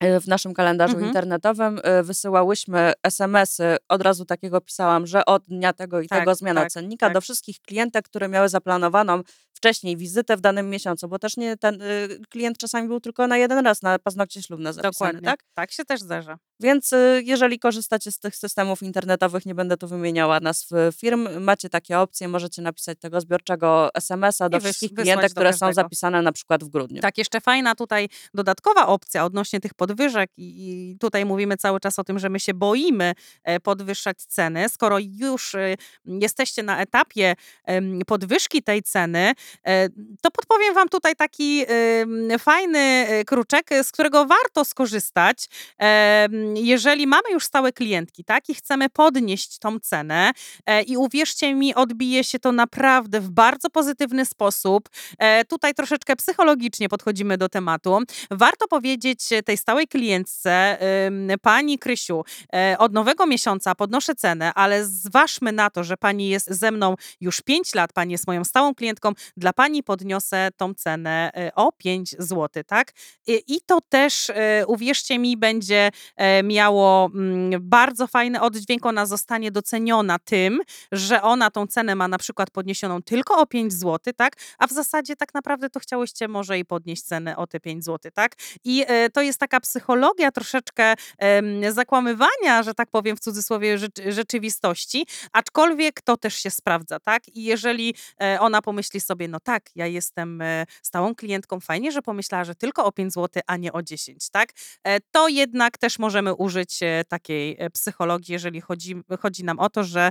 w naszym kalendarzu Mhm. internetowym, y, wysyłałyśmy SMS-y, od razu takiego pisałam, że od dnia tego i Tak, tego zmiana tak, cennika tak. do wszystkich klientek, które miały zaplanowaną wcześniej wizytę w danym miesiącu, bo też nie ten y, klient czasami był tylko na jeden raz na paznokcie ślubne zapisany, Dokładnie. tak? tak się też zdarza. Więc y, jeżeli korzystacie z tych systemów internetowych, nie będę tu wymieniała nazw y, firm, macie takie opcje, możecie napisać tego zbiorczego SMS-a do wszystkich do które są zapisane na przykład w grudniu. Tak, jeszcze fajna tutaj dodatkowa opcja odnośnie tych podwyżek i tutaj mówimy cały czas o tym, że my się boimy e, podwyższać ceny. Skoro już e, jesteście na etapie podwyżki tej ceny, e, to podpowiem wam tutaj taki fajny e, kruczek, z którego warto skorzystać, jeżeli mamy już stałe klientki, tak, i chcemy podnieść tą cenę e, i uwierzcie mi, odbije się to naprawdę w bardzo pozytywny sposób. E, Tutaj troszeczkę psychologicznie podchodzimy do tematu. Warto powiedzieć tej stałej klientce, pani Krysiu, e, od nowego miesiąca podnoszę cenę, ale zważmy na to, że pani jest ze mną już 5 lat, pani jest moją stałą klientką, dla pani podniosę tą cenę o 5 zł, tak? I, to też, uwierzcie mi, będzie miało mm, bardzo fajny oddźwięk, ona zostanie doceniona tym, że ona tą cenę ma na przykład podniesioną tylko o 5 zł, tak? A w zasadzie tak naprawdę to chciałyście może i podnieść cenę o te 5 zł, tak? I e, to jest taka psychologia troszeczkę zakłamywania, że tak powiem w cudzysłowie, rzecz- rzeczywistości, aczkolwiek to też się sprawdza, tak? I jeżeli e, ona pomyśli sobie, no tak, ja jestem e, stałą klientką, fajnie, że pomyślała, że tylko o 5 zł, a nie o 10, tak? To jednak też możemy użyć e, takiej e, psychologii, jeżeli chodzi, chodzi nam o to, że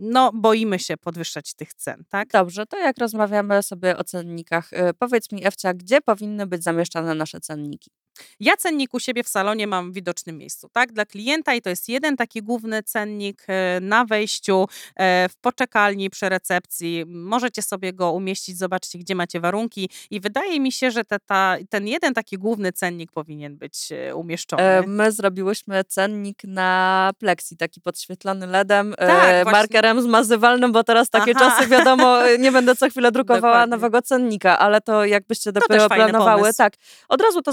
no, boimy się podwyższać tych cen, tak? Dobrze, to jak rozmawiamy sobie o cennikach, y, powiedz mi Ewcia, gdzie powinny być zamieszczane nasze cenniki? Ja cennik u siebie w salonie mam w widocznym miejscu, tak? Dla klienta i to jest jeden taki główny cennik e, na wejściu, e, w poczekalni, przy recepcji. Możecie sobie go umieścić, zobaczcie, gdzie macie warunki i wydaje mi się, że te, ta, ten jeden taki główny cennik powinien być e, umieszczony. My zrobiłyśmy cennik na plexi, taki podświetlony LEDem, Tak, właśnie. markerem zmazywalnym, bo teraz takie Aha. czasy, wiadomo, nie będę co chwilę drukowała Dokładnie. nowego cennika, ale to jakbyście dopiero planowały, tak, od razu to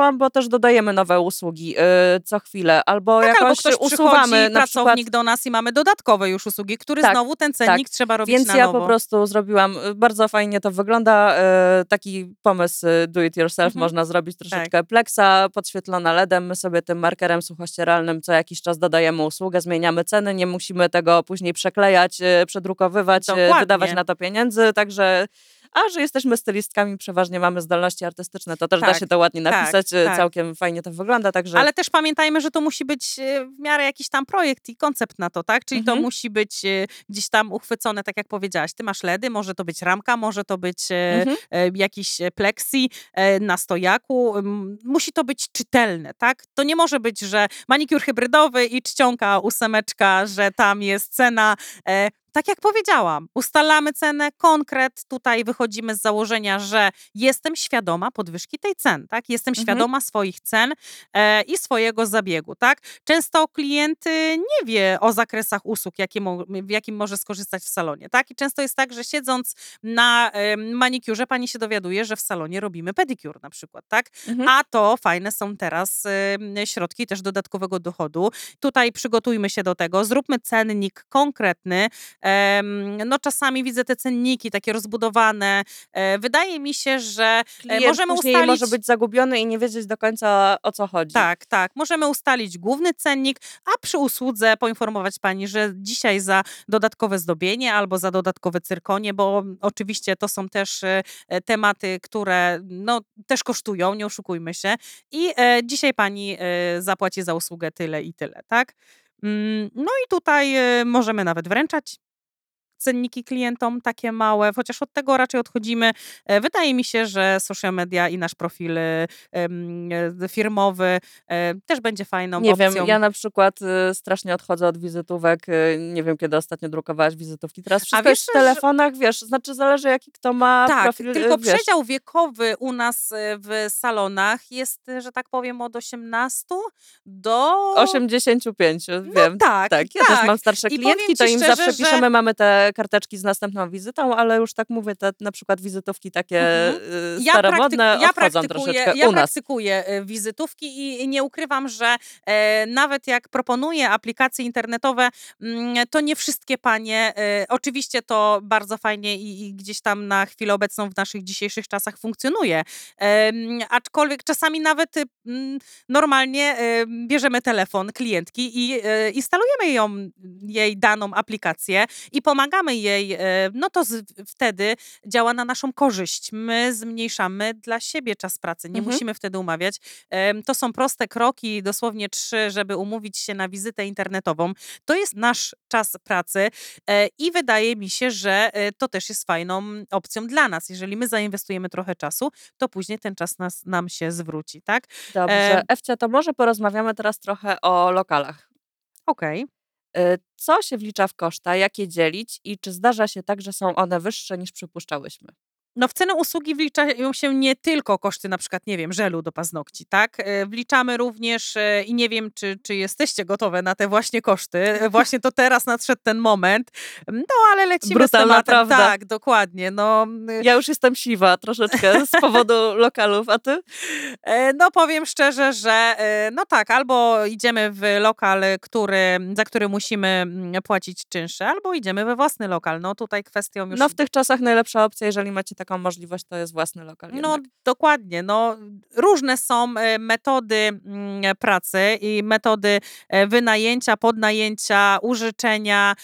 zaplanowałam, bo też dodajemy nowe usługi e, co chwilę, albo tak, albo jakoś ktoś usuwamy na przykład pracownik do nas i mamy dodatkowe już usługi, który Tak, znowu ten cennik trzeba robić Więc na ja nowo. po prostu zrobiłam, y, bardzo fajnie to wygląda, e, taki pomysł y, do it yourself, Mhm. można zrobić troszeczkę plexa, podświetlona LEDem, my sobie tym markerem suchościeralnym co jakiś czas dodajemy usługę, zmieniamy ceny, nie musimy tego później przeklejać, y, przedrukowywać, y, Dokładnie. wydawać na to pieniędzy, także... A że jesteśmy stylistkami, przeważnie mamy zdolności artystyczne, to też da Tak, się to ładnie tak, napisać, y, tak. całkiem fajnie to wygląda, także... Ale też pamiętajmy, że to musi być e, w miarę jakiś tam projekt i koncept na to, tak? Czyli Mhm. to musi być e, gdzieś tam uchwycone, tak jak powiedziałaś. Ty masz LEDy, może to być ramka, może to być Mhm. jakiś e, na stojaku. Musi to być czytelne, tak? To nie może być, że manikur hybrydowy i czcionka ósemeczka, że tam jest cena. E, tak jak powiedziałam, ustalamy cenę, konkret, tutaj wychodzimy z założenia, że jestem świadoma podwyżki tej cen, tak? Jestem Mhm. świadoma swoich cen e, i swojego zabiegu, tak? Często klient nie wie o zakresach usług, jakie mo, w jakim może skorzystać w salonie, tak? I często jest tak, że siedząc na em, manikurze, pani się dowiaduje, że w salonie robimy pedikur na przykład, tak? Mhm. A to fajne są teraz em, środki też dodatkowego dochodu. Tutaj przygotujmy się do tego, zróbmy cennik konkretny. No czasami widzę te cenniki takie rozbudowane. E, Wydaje mi się, że Klient możemy ustalić- może być zagubiony i nie wiedzieć do końca o co chodzi. tak, tak. Możemy ustalić główny cennik, a przy usłudze poinformować pani, że dzisiaj za dodatkowe zdobienie albo za dodatkowe cyrkonie, bo oczywiście to są też e, e, tematy, które no, też kosztują, nie oszukujmy się. I e, dzisiaj pani e, zapłaci za usługę tyle i tyle, tak? Mm, No i tutaj e, możemy nawet wręczać cenniki klientom takie małe, chociaż od tego raczej odchodzimy. E, Wydaje mi się, że social media i nasz profil e, e, firmowy też będzie fajną Nie opcją. wiem, ja na przykład strasznie odchodzę od wizytówek. Nie wiem, kiedy ostatnio drukowałaś wizytówki. Teraz wszystko wiesz, jest w że- telefonach, wiesz, znaczy zależy jaki kto ma Tak, profil. tylko wiesz. przedział wiekowy u nas w salonach jest, że tak powiem, od 18 do... 85, No wiem. tak, Tak, ja też mam starsze I klientki, to im szczerze, zawsze że- piszemy, mamy te karteczki z następną wizytą, ale już tak mówię, te na przykład wizytówki takie Mhm. y, Ja, staromodne praktyku- ja odchodzą praktykuję, troszeczkę ja u nas. praktykuję e, wizytówki i, nie ukrywam, że e, nawet jak proponuję aplikacje internetowe, mm, to nie wszystkie panie, e, oczywiście to bardzo fajnie i, i gdzieś tam na chwilę obecną w naszych dzisiejszych czasach funkcjonuje, Em, aczkolwiek czasami nawet y, mm, normalnie e, bierzemy telefon klientki i e, instalujemy ją, jej daną aplikację i pomagamy jej, e, no to z, wtedy działa na naszą korzyść. My zmniejszamy dla siebie czas pracy. Nie Mhm. musimy wtedy umawiać. To są proste kroki, dosłownie trzy, żeby umówić się na wizytę internetową. To jest nasz czas pracy e, i wydaje mi się, że e, to też jest fajną opcją dla nas. Jeżeli my zainwestujemy trochę czasu, to później ten czas nas, nam się zwróci, tak? Dobrze. Ewcia, to może porozmawiamy teraz trochę o lokalach. Okej. Y, Co się wlicza w koszta, jak je dzielić i czy zdarza się tak, że są one wyższe niż przypuszczałyśmy? No w cenę usługi wliczają się nie tylko koszty na przykład, nie wiem, żelu do paznokci, tak? E, Wliczamy również e, i nie wiem, czy, czy jesteście gotowe na te właśnie koszty. E, Właśnie to teraz nadszedł ten moment. No ale lecimy Brutalna z tematem. prawda. Tak, dokładnie. No, y, Ja już jestem siwa troszeczkę z powodu lokalów, a ty? No powiem szczerze, że no tak, albo idziemy w lokal, który, za który musimy mm, płacić czynsze, albo idziemy we własny lokal. No tutaj kwestią już... No w tych czasach najlepsza opcja, jeżeli macie taką możliwość, to jest własny lokal. No jednak. dokładnie, no różne są e, metody mm, pracy i metody e, wynajęcia, podnajęcia, użyczenia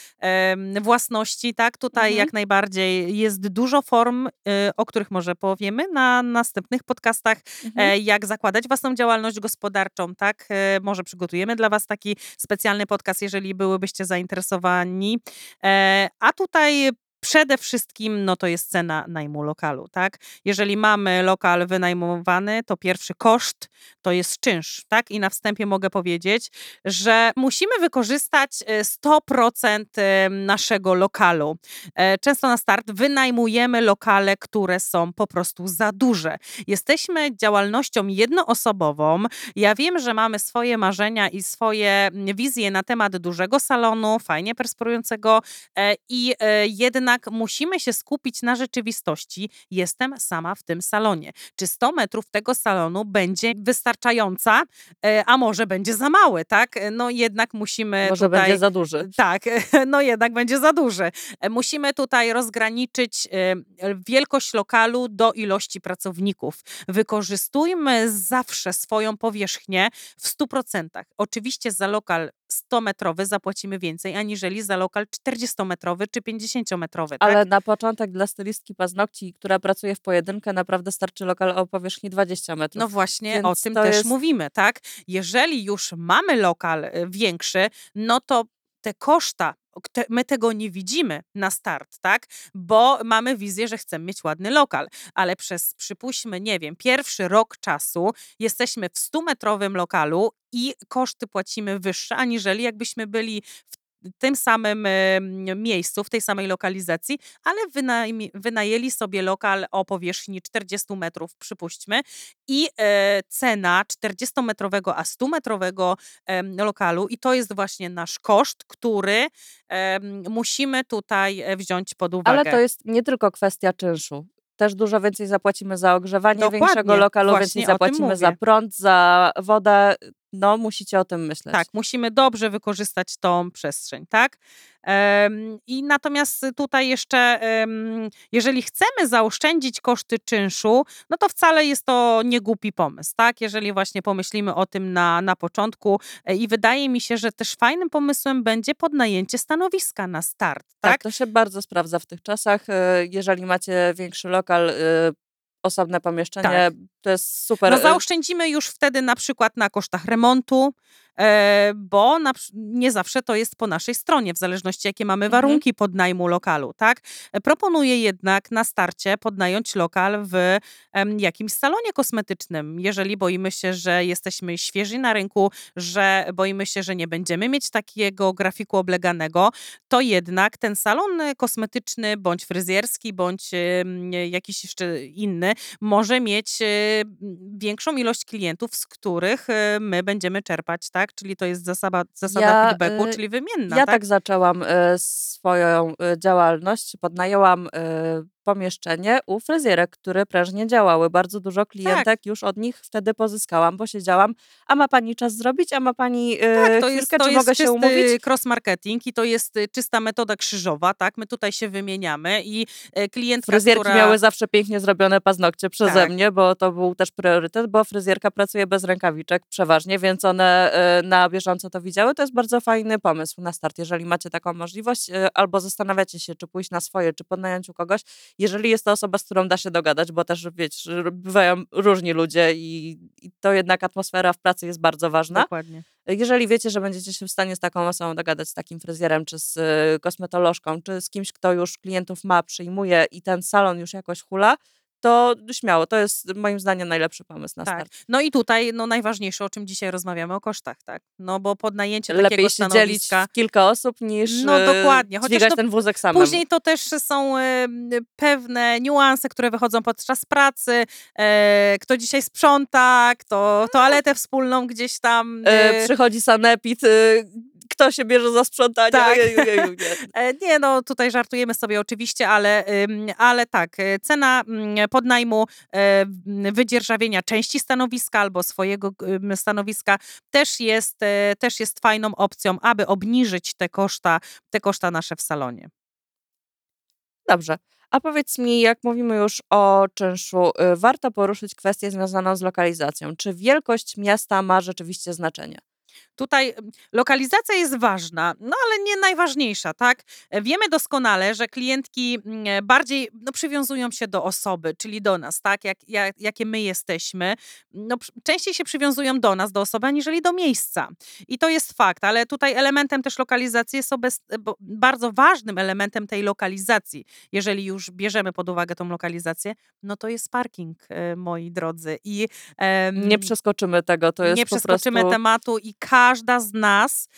własności, tak? Tutaj Mhm. jak najbardziej jest dużo form, e, o których może powiemy na następnych podcastach, Mhm. e, jak zakładać własną działalność gospodarczą, tak? E, Może przygotujemy dla was taki specjalny podcast, jeżeli byłybyście zainteresowani. E, A tutaj Przede wszystkim no to jest cena najmu lokalu, tak? Jeżeli mamy lokal wynajmowany, to pierwszy koszt to jest czynsz, tak? I na wstępie mogę powiedzieć, że musimy wykorzystać e, 100% e, naszego lokalu. E, Często na start wynajmujemy lokale, które są po prostu za duże. Jesteśmy działalnością jednoosobową. Ja wiem, że mamy swoje marzenia i swoje mm, wizje na temat dużego salonu, fajnie prosperującego e, i e, jednak musimy się skupić na rzeczywistości. Jestem sama w tym salonie. Czy 100 metrów tego salonu będzie wystarczająca, e, a może będzie za mały, tak? E, No jednak musimy Może tutaj... będzie za duży. Tak, no jednak będzie za duży. E, Musimy tutaj rozgraniczyć e, wielkość lokalu do ilości pracowników. Wykorzystujmy zawsze swoją powierzchnię w 100%. Oczywiście za lokal 100-metrowy zapłacimy więcej, aniżeli za lokal 40-metrowy czy 50-metrowy. Tak? Ale na początek dla stylistki paznokci, która pracuje w pojedynkę, naprawdę starczy lokal o powierzchni 20 metrów. No właśnie, o Więc tym to też jest- mówimy, tak? Jeżeli już mamy lokal y, większy, no to te koszta, my tego nie widzimy na start, tak? Bo mamy wizję, że chcemy mieć ładny lokal, ale przez, przypuśćmy, nie wiem, pierwszy rok czasu jesteśmy w 100-metrowym lokalu i koszty płacimy wyższe, aniżeli jakbyśmy byli w tym samym miejscu, w tej samej lokalizacji, ale wynajmi, wynajęli sobie lokal o powierzchni 40 metrów, przypuśćmy, i e, cena 40-metrowego, a 100-metrowego em, lokalu, i to jest właśnie nasz koszt, który musimy tutaj e, wziąć pod uwagę. Ale to jest nie tylko kwestia czynszu. Też dużo więcej zapłacimy za ogrzewanie Dokładnie, większego lokalu, więcej zapłacimy za prąd, za wodę. No, musicie o tym myśleć. Tak, musimy dobrze wykorzystać tą przestrzeń, tak? I natomiast tutaj jeszcze, jeżeli chcemy zaoszczędzić koszty czynszu, no to wcale jest to nie głupi pomysł, tak? Jeżeli właśnie pomyślimy o tym na, na początku e, i wydaje mi się, że też fajnym pomysłem będzie podnajęcie stanowiska na start, Tak, tak? to się bardzo sprawdza w tych czasach. E, Jeżeli macie większy lokal, e, osobne pomieszczenie, Tak. To jest super. No y, zaoszczędzimy już wtedy na przykład na kosztach remontu, e, bo na, nie zawsze to jest po naszej stronie, w zależności jakie mamy Mhm. warunki podnajmu lokalu, tak? E, Proponuję jednak na starcie podnająć lokal w jakimś salonie kosmetycznym, jeżeli boimy się, że jesteśmy świeży na rynku, że boimy się, że nie będziemy mieć takiego grafiku obleganego, to jednak ten salon e, kosmetyczny, bądź fryzjerski, bądź jakiś jeszcze inny, może mieć większą ilość klientów, z których e, my będziemy czerpać, tak? Czyli to jest zasada, zasada Ja, feedbacku, y, czyli wymienna, Ja tak? tak zaczęłam e, swoją działalność. Podnajęłam pomieszczenie u fryzjerek, które prężnie działały. Bardzo dużo klientek już od nich wtedy pozyskałam, bo siedziałam, a ma pani czas zrobić, a ma pani e, Tak, to chwilkę, jest, to czy jest mogę się umówić? cross-marketing i to jest y, czysta metoda krzyżowa, tak? My tutaj się wymieniamy i e, klientka, Fryzjerki która... miały zawsze pięknie zrobione paznokcie przeze Tak. mnie, bo to był też priorytet, bo fryzjerka pracuje bez rękawiczek przeważnie, więc one e, na bieżąco to widziały. To jest bardzo fajny pomysł na start, jeżeli macie taką możliwość, e, albo zastanawiacie się, czy pójść na swoje, czy podnająć u kogoś. Jeżeli jest to osoba, z którą da się dogadać, bo też wiecie, że bywają różni ludzie i, i to jednak atmosfera w pracy jest bardzo ważna. Dokładnie. Jeżeli wiecie, że będziecie się w stanie z taką osobą dogadać, z takim fryzjerem, czy z y, kosmetolożką, czy z kimś, kto już klientów ma, przyjmuje i ten salon już jakoś hula, to śmiało, to jest moim zdaniem najlepszy pomysł na Tak. start. No i tutaj no, najważniejsze, o czym dzisiaj rozmawiamy, o kosztach, tak? No bo podnajęcie Lepiej takiego się dzielić kilka osób niż No, y, dokładnie, chociaż to ten wózek samemu. Później to też są e, pewne niuanse, które wychodzą podczas pracy. E, kto dzisiaj sprząta, kto toaletę wspólną gdzieś tam. E, E, przychodzi sanepid, y, kto się bierze za sprzątanie? Tak. Ojeju, nie. E, Nie, no tutaj żartujemy sobie oczywiście, ale, ale tak, e, cena mm, podnajmu, e, wydzierżawienia części stanowiska albo swojego stanowiska też jest, też jest fajną opcją, aby obniżyć te koszta, te koszta nasze w salonie. Dobrze. A powiedz mi, jak mówimy już o czynszu, y, warto poruszyć kwestię związaną z lokalizacją. Czy wielkość miasta ma rzeczywiście znaczenie? Tutaj lokalizacja jest ważna, no ale nie najważniejsza, tak? E, Wiemy doskonale, że klientki mm, bardziej no, przywiązują się do osoby, czyli do nas, tak? Jak, jak, jakie my jesteśmy. No, częściej się przywiązują do nas, do osoby, aniżeli do miejsca. I to jest fakt, ale tutaj elementem też lokalizacji jest obez, bo bardzo ważnym elementem tej lokalizacji, jeżeli już bierzemy pod uwagę tą lokalizację, no to jest parking, e, moi drodzy. I em, Nie przeskoczymy tego, to jest nie przeskoczymy prostu... tematu i każda z nas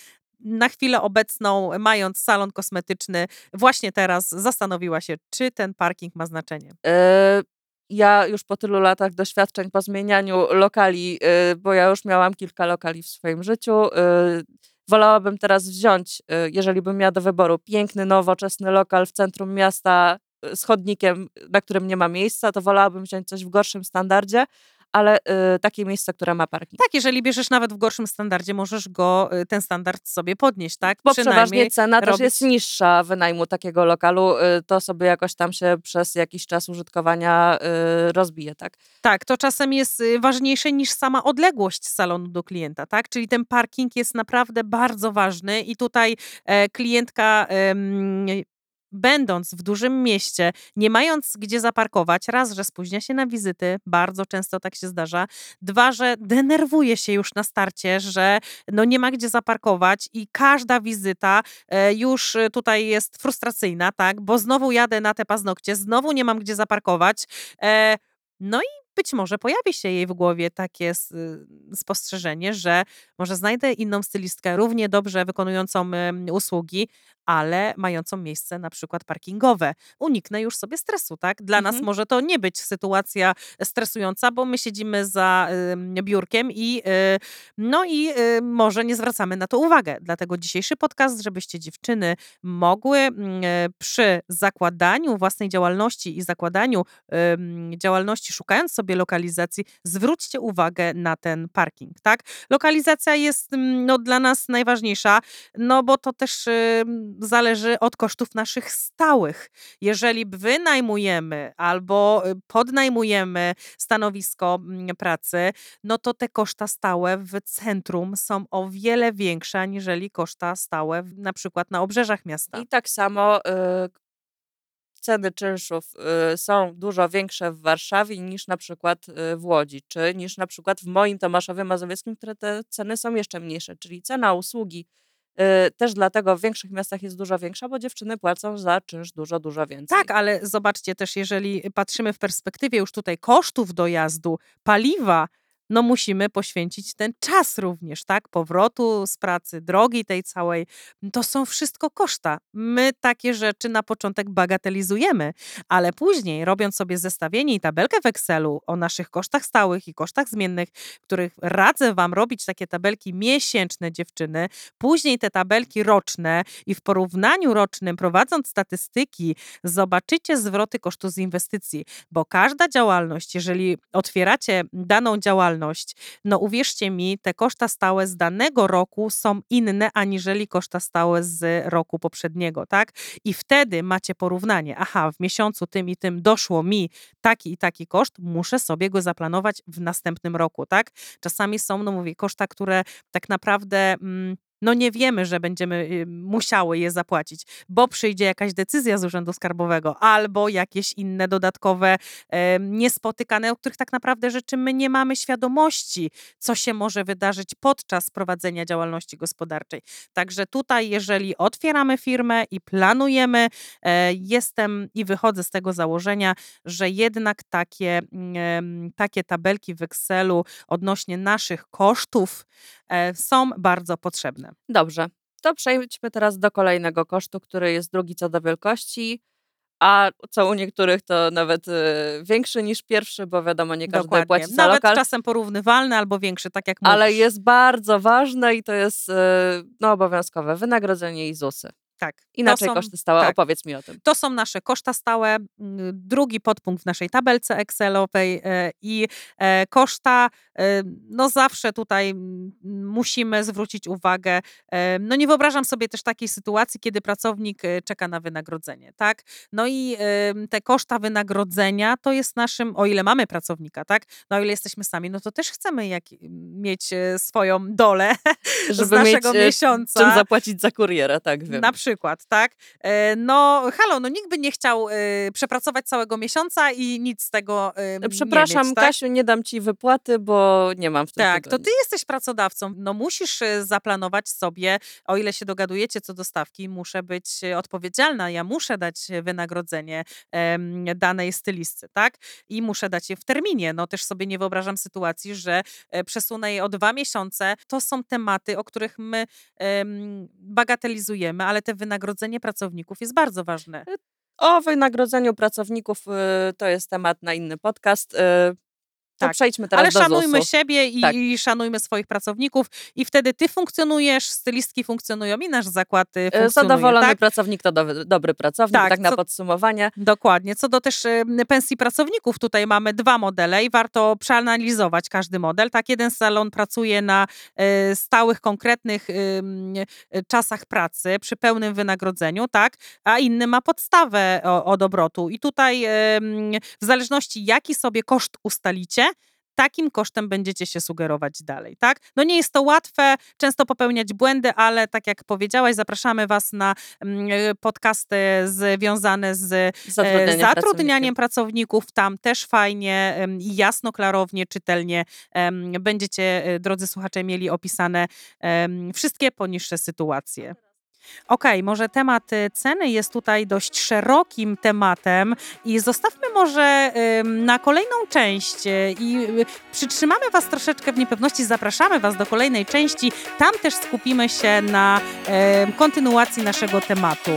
na chwilę obecną, mając salon kosmetyczny, właśnie teraz zastanowiła się, czy ten parking ma znaczenie. E, Ja już po tylu latach doświadczeń po zmienianiu lokali, e, bo ja już miałam kilka lokali w swoim życiu, e, wolałabym teraz wziąć, jeżeli bym miała do wyboru, piękny, nowoczesny lokal w centrum miasta z chodnikiem, na którym nie ma miejsca, to wolałabym wziąć coś w gorszym standardzie, ale e, takie miejsce, które ma parking. Tak, jeżeli bierzesz nawet w gorszym standardzie, możesz go, y, ten standard sobie podnieść, tak? Bo przeważnie cena też robić- jest niższa wynajmu takiego lokalu, y, to sobie jakoś tam się przez jakiś czas użytkowania y, rozbije, tak? Tak, to czasem jest y, ważniejsze niż sama odległość salonu do klienta, tak? Czyli ten parking jest naprawdę bardzo ważny i tutaj e, klientka będąc w dużym mieście, nie mając gdzie zaparkować, raz, że spóźnia się na wizyty, bardzo często tak się zdarza, dwa, że denerwuje się już na starcie, że no nie ma gdzie zaparkować i każda wizyta e, już e, tutaj jest frustracyjna, tak? Bo znowu jadę na te paznokcie, znowu nie mam gdzie zaparkować. E, no i być może pojawi się jej w głowie takie y, spostrzeżenie, że może znajdę inną stylistkę równie dobrze wykonującą usługi, ale mającą miejsce na przykład parkingowe. Uniknę już sobie stresu, tak? Dla nas Mhm. może to nie być sytuacja stresująca, bo my siedzimy za em, biurkiem i y, no i y, może nie zwracamy na to uwagę. Dlatego dzisiejszy podcast, żebyście dziewczyny mogły e, przy zakładaniu własnej działalności i zakładaniu działalności, szukając sobie lokalizacji, zwróćcie uwagę na ten parking, tak? Lokalizacja jest mm, no, dla nas najważniejsza, no bo to też em, zależy od kosztów naszych stałych. Jeżeli wynajmujemy albo y, podnajmujemy stanowisko mm, pracy, no to te koszta stałe w centrum są o wiele większe aniżeli koszta stałe na przykład na obrzeżach miasta. I tak samo y, ceny czynszów y, są dużo większe w Warszawie niż na przykład y, w Łodzi, czy niż na przykład w moim Tomaszowie Mazowieckim, które te ceny są jeszcze mniejsze, czyli cena usługi y, też dlatego w większych miastach jest dużo większa, bo dziewczyny płacą za czynsz dużo, dużo więcej. Tak, ale zobaczcie też, jeżeli patrzymy w perspektywie już tutaj kosztów dojazdu, paliwa, no musimy poświęcić ten czas również, tak? Powrotu z pracy, drogi tej całej. To są wszystko koszta. My takie rzeczy na początek bagatelizujemy, ale później, robiąc sobie zestawienie i tabelkę w Excelu o naszych kosztach stałych i kosztach zmiennych, których radzę Wam robić takie tabelki miesięczne, dziewczyny, później te tabelki roczne i w porównaniu rocznym, prowadząc statystyki, zobaczycie zwroty kosztu z inwestycji, bo każda działalność, jeżeli otwieracie daną działalność, no uwierzcie mi, te koszta stałe z danego roku są inne aniżeli koszta stałe z roku poprzedniego, tak? I wtedy macie porównanie. Aha, w miesiącu tym i tym doszło mi taki i taki koszt, muszę sobie go zaplanować w następnym roku, tak? Czasami są, no mówię, koszta, które tak naprawdę. Mm, no nie wiemy, że będziemy y, musiały je zapłacić, bo przyjdzie jakaś decyzja z Urzędu Skarbowego albo jakieś inne dodatkowe e, niespotykane, o których tak naprawdę rzeczy my nie mamy świadomości, co się może wydarzyć podczas prowadzenia działalności gospodarczej. Także tutaj, jeżeli otwieramy firmę i planujemy, e, jestem i wychodzę z tego założenia, że jednak takie, mm, takie tabelki w Excelu odnośnie naszych kosztów e, są bardzo potrzebne. Dobrze, to przejdźmy teraz do kolejnego kosztu, który jest drugi co do wielkości, a co u niektórych to nawet y, większy niż pierwszy, bo wiadomo, nie każdy Dokładnie. płaci za Nawet lokal. czasem porównywalny albo większy, tak jak Ale mówisz. jest bardzo ważne i to jest y, no, obowiązkowe wynagrodzenie i ZUSy. Tak. Inaczej są- koszty stałe, tak. opowiedz mi o tym. To są nasze koszta stałe. Drugi podpunkt w naszej tabelce Excelowej e, i e, koszta, e, no zawsze tutaj musimy zwrócić uwagę. No nie wyobrażam sobie też takiej sytuacji, kiedy pracownik czeka na wynagrodzenie, tak? No i te koszta wynagrodzenia to jest naszym, o ile mamy pracownika, tak? No o ile jesteśmy sami, no to też chcemy jak, mieć swoją dolę z naszego mieć, miesiąca. Czym zapłacić za kuriera, tak wiem. Na przykład, tak? E, No, halo, no nikt by nie chciał e, przepracować całego miesiąca i nic z tego e, nie Przepraszam, mieć, tak? Kasiu, nie dam ci wypłaty, bo nie mam w tym Tak, to tygodniu. ty jesteś pracodawcą. No musisz e, zaplanować sobie, o ile się dogadujecie co do stawki, muszę być odpowiedzialna. Ja muszę dać wynagrodzenie danej stylistce, tak? I muszę dać je w terminie. No też sobie nie wyobrażam sytuacji, że przesunę je o dwa miesiące. To są tematy, o których my em, bagatelizujemy, ale te wynagrodzenie pracowników jest bardzo ważne. O wynagrodzeniu pracowników y, to jest temat na inny podcast. To Tak, przejdźmy teraz Ale do szanujmy ZUS-u. siebie i, Tak. i szanujmy swoich pracowników i wtedy ty funkcjonujesz, stylistki funkcjonują i nasz zakład y, Y, funkcjonuje. Zadowolony tak? pracownik to do, dobry pracownik, tak, Tak, na co- podsumowanie. Dokładnie. Co do też y, pensji pracowników, tutaj mamy dwa modele i warto przeanalizować każdy model. Tak, jeden salon pracuje na y, stałych, konkretnych czasach pracy przy pełnym wynagrodzeniu, tak, a inny ma podstawę o- od obrotu. I tutaj w zależności jaki sobie koszt ustalicie, takim kosztem będziecie się sugerować dalej, tak? No nie jest to łatwe, często popełniać błędy, ale tak jak powiedziałaś, zapraszamy Was na mm, podcasty związane z e, Zatrudnianie zatrudnianiem pracowników. Tam też fajnie jasno, klarownie, czytelnie będziecie, e, drodzy słuchacze, mieli opisane wszystkie poniższe sytuacje. Okej, może temat y, ceny jest tutaj dość szerokim tematem i zostawmy może na kolejną część y, i y, przytrzymamy Was troszeczkę w niepewności, zapraszamy Was do kolejnej części. Tam też skupimy się na kontynuacji naszego tematu.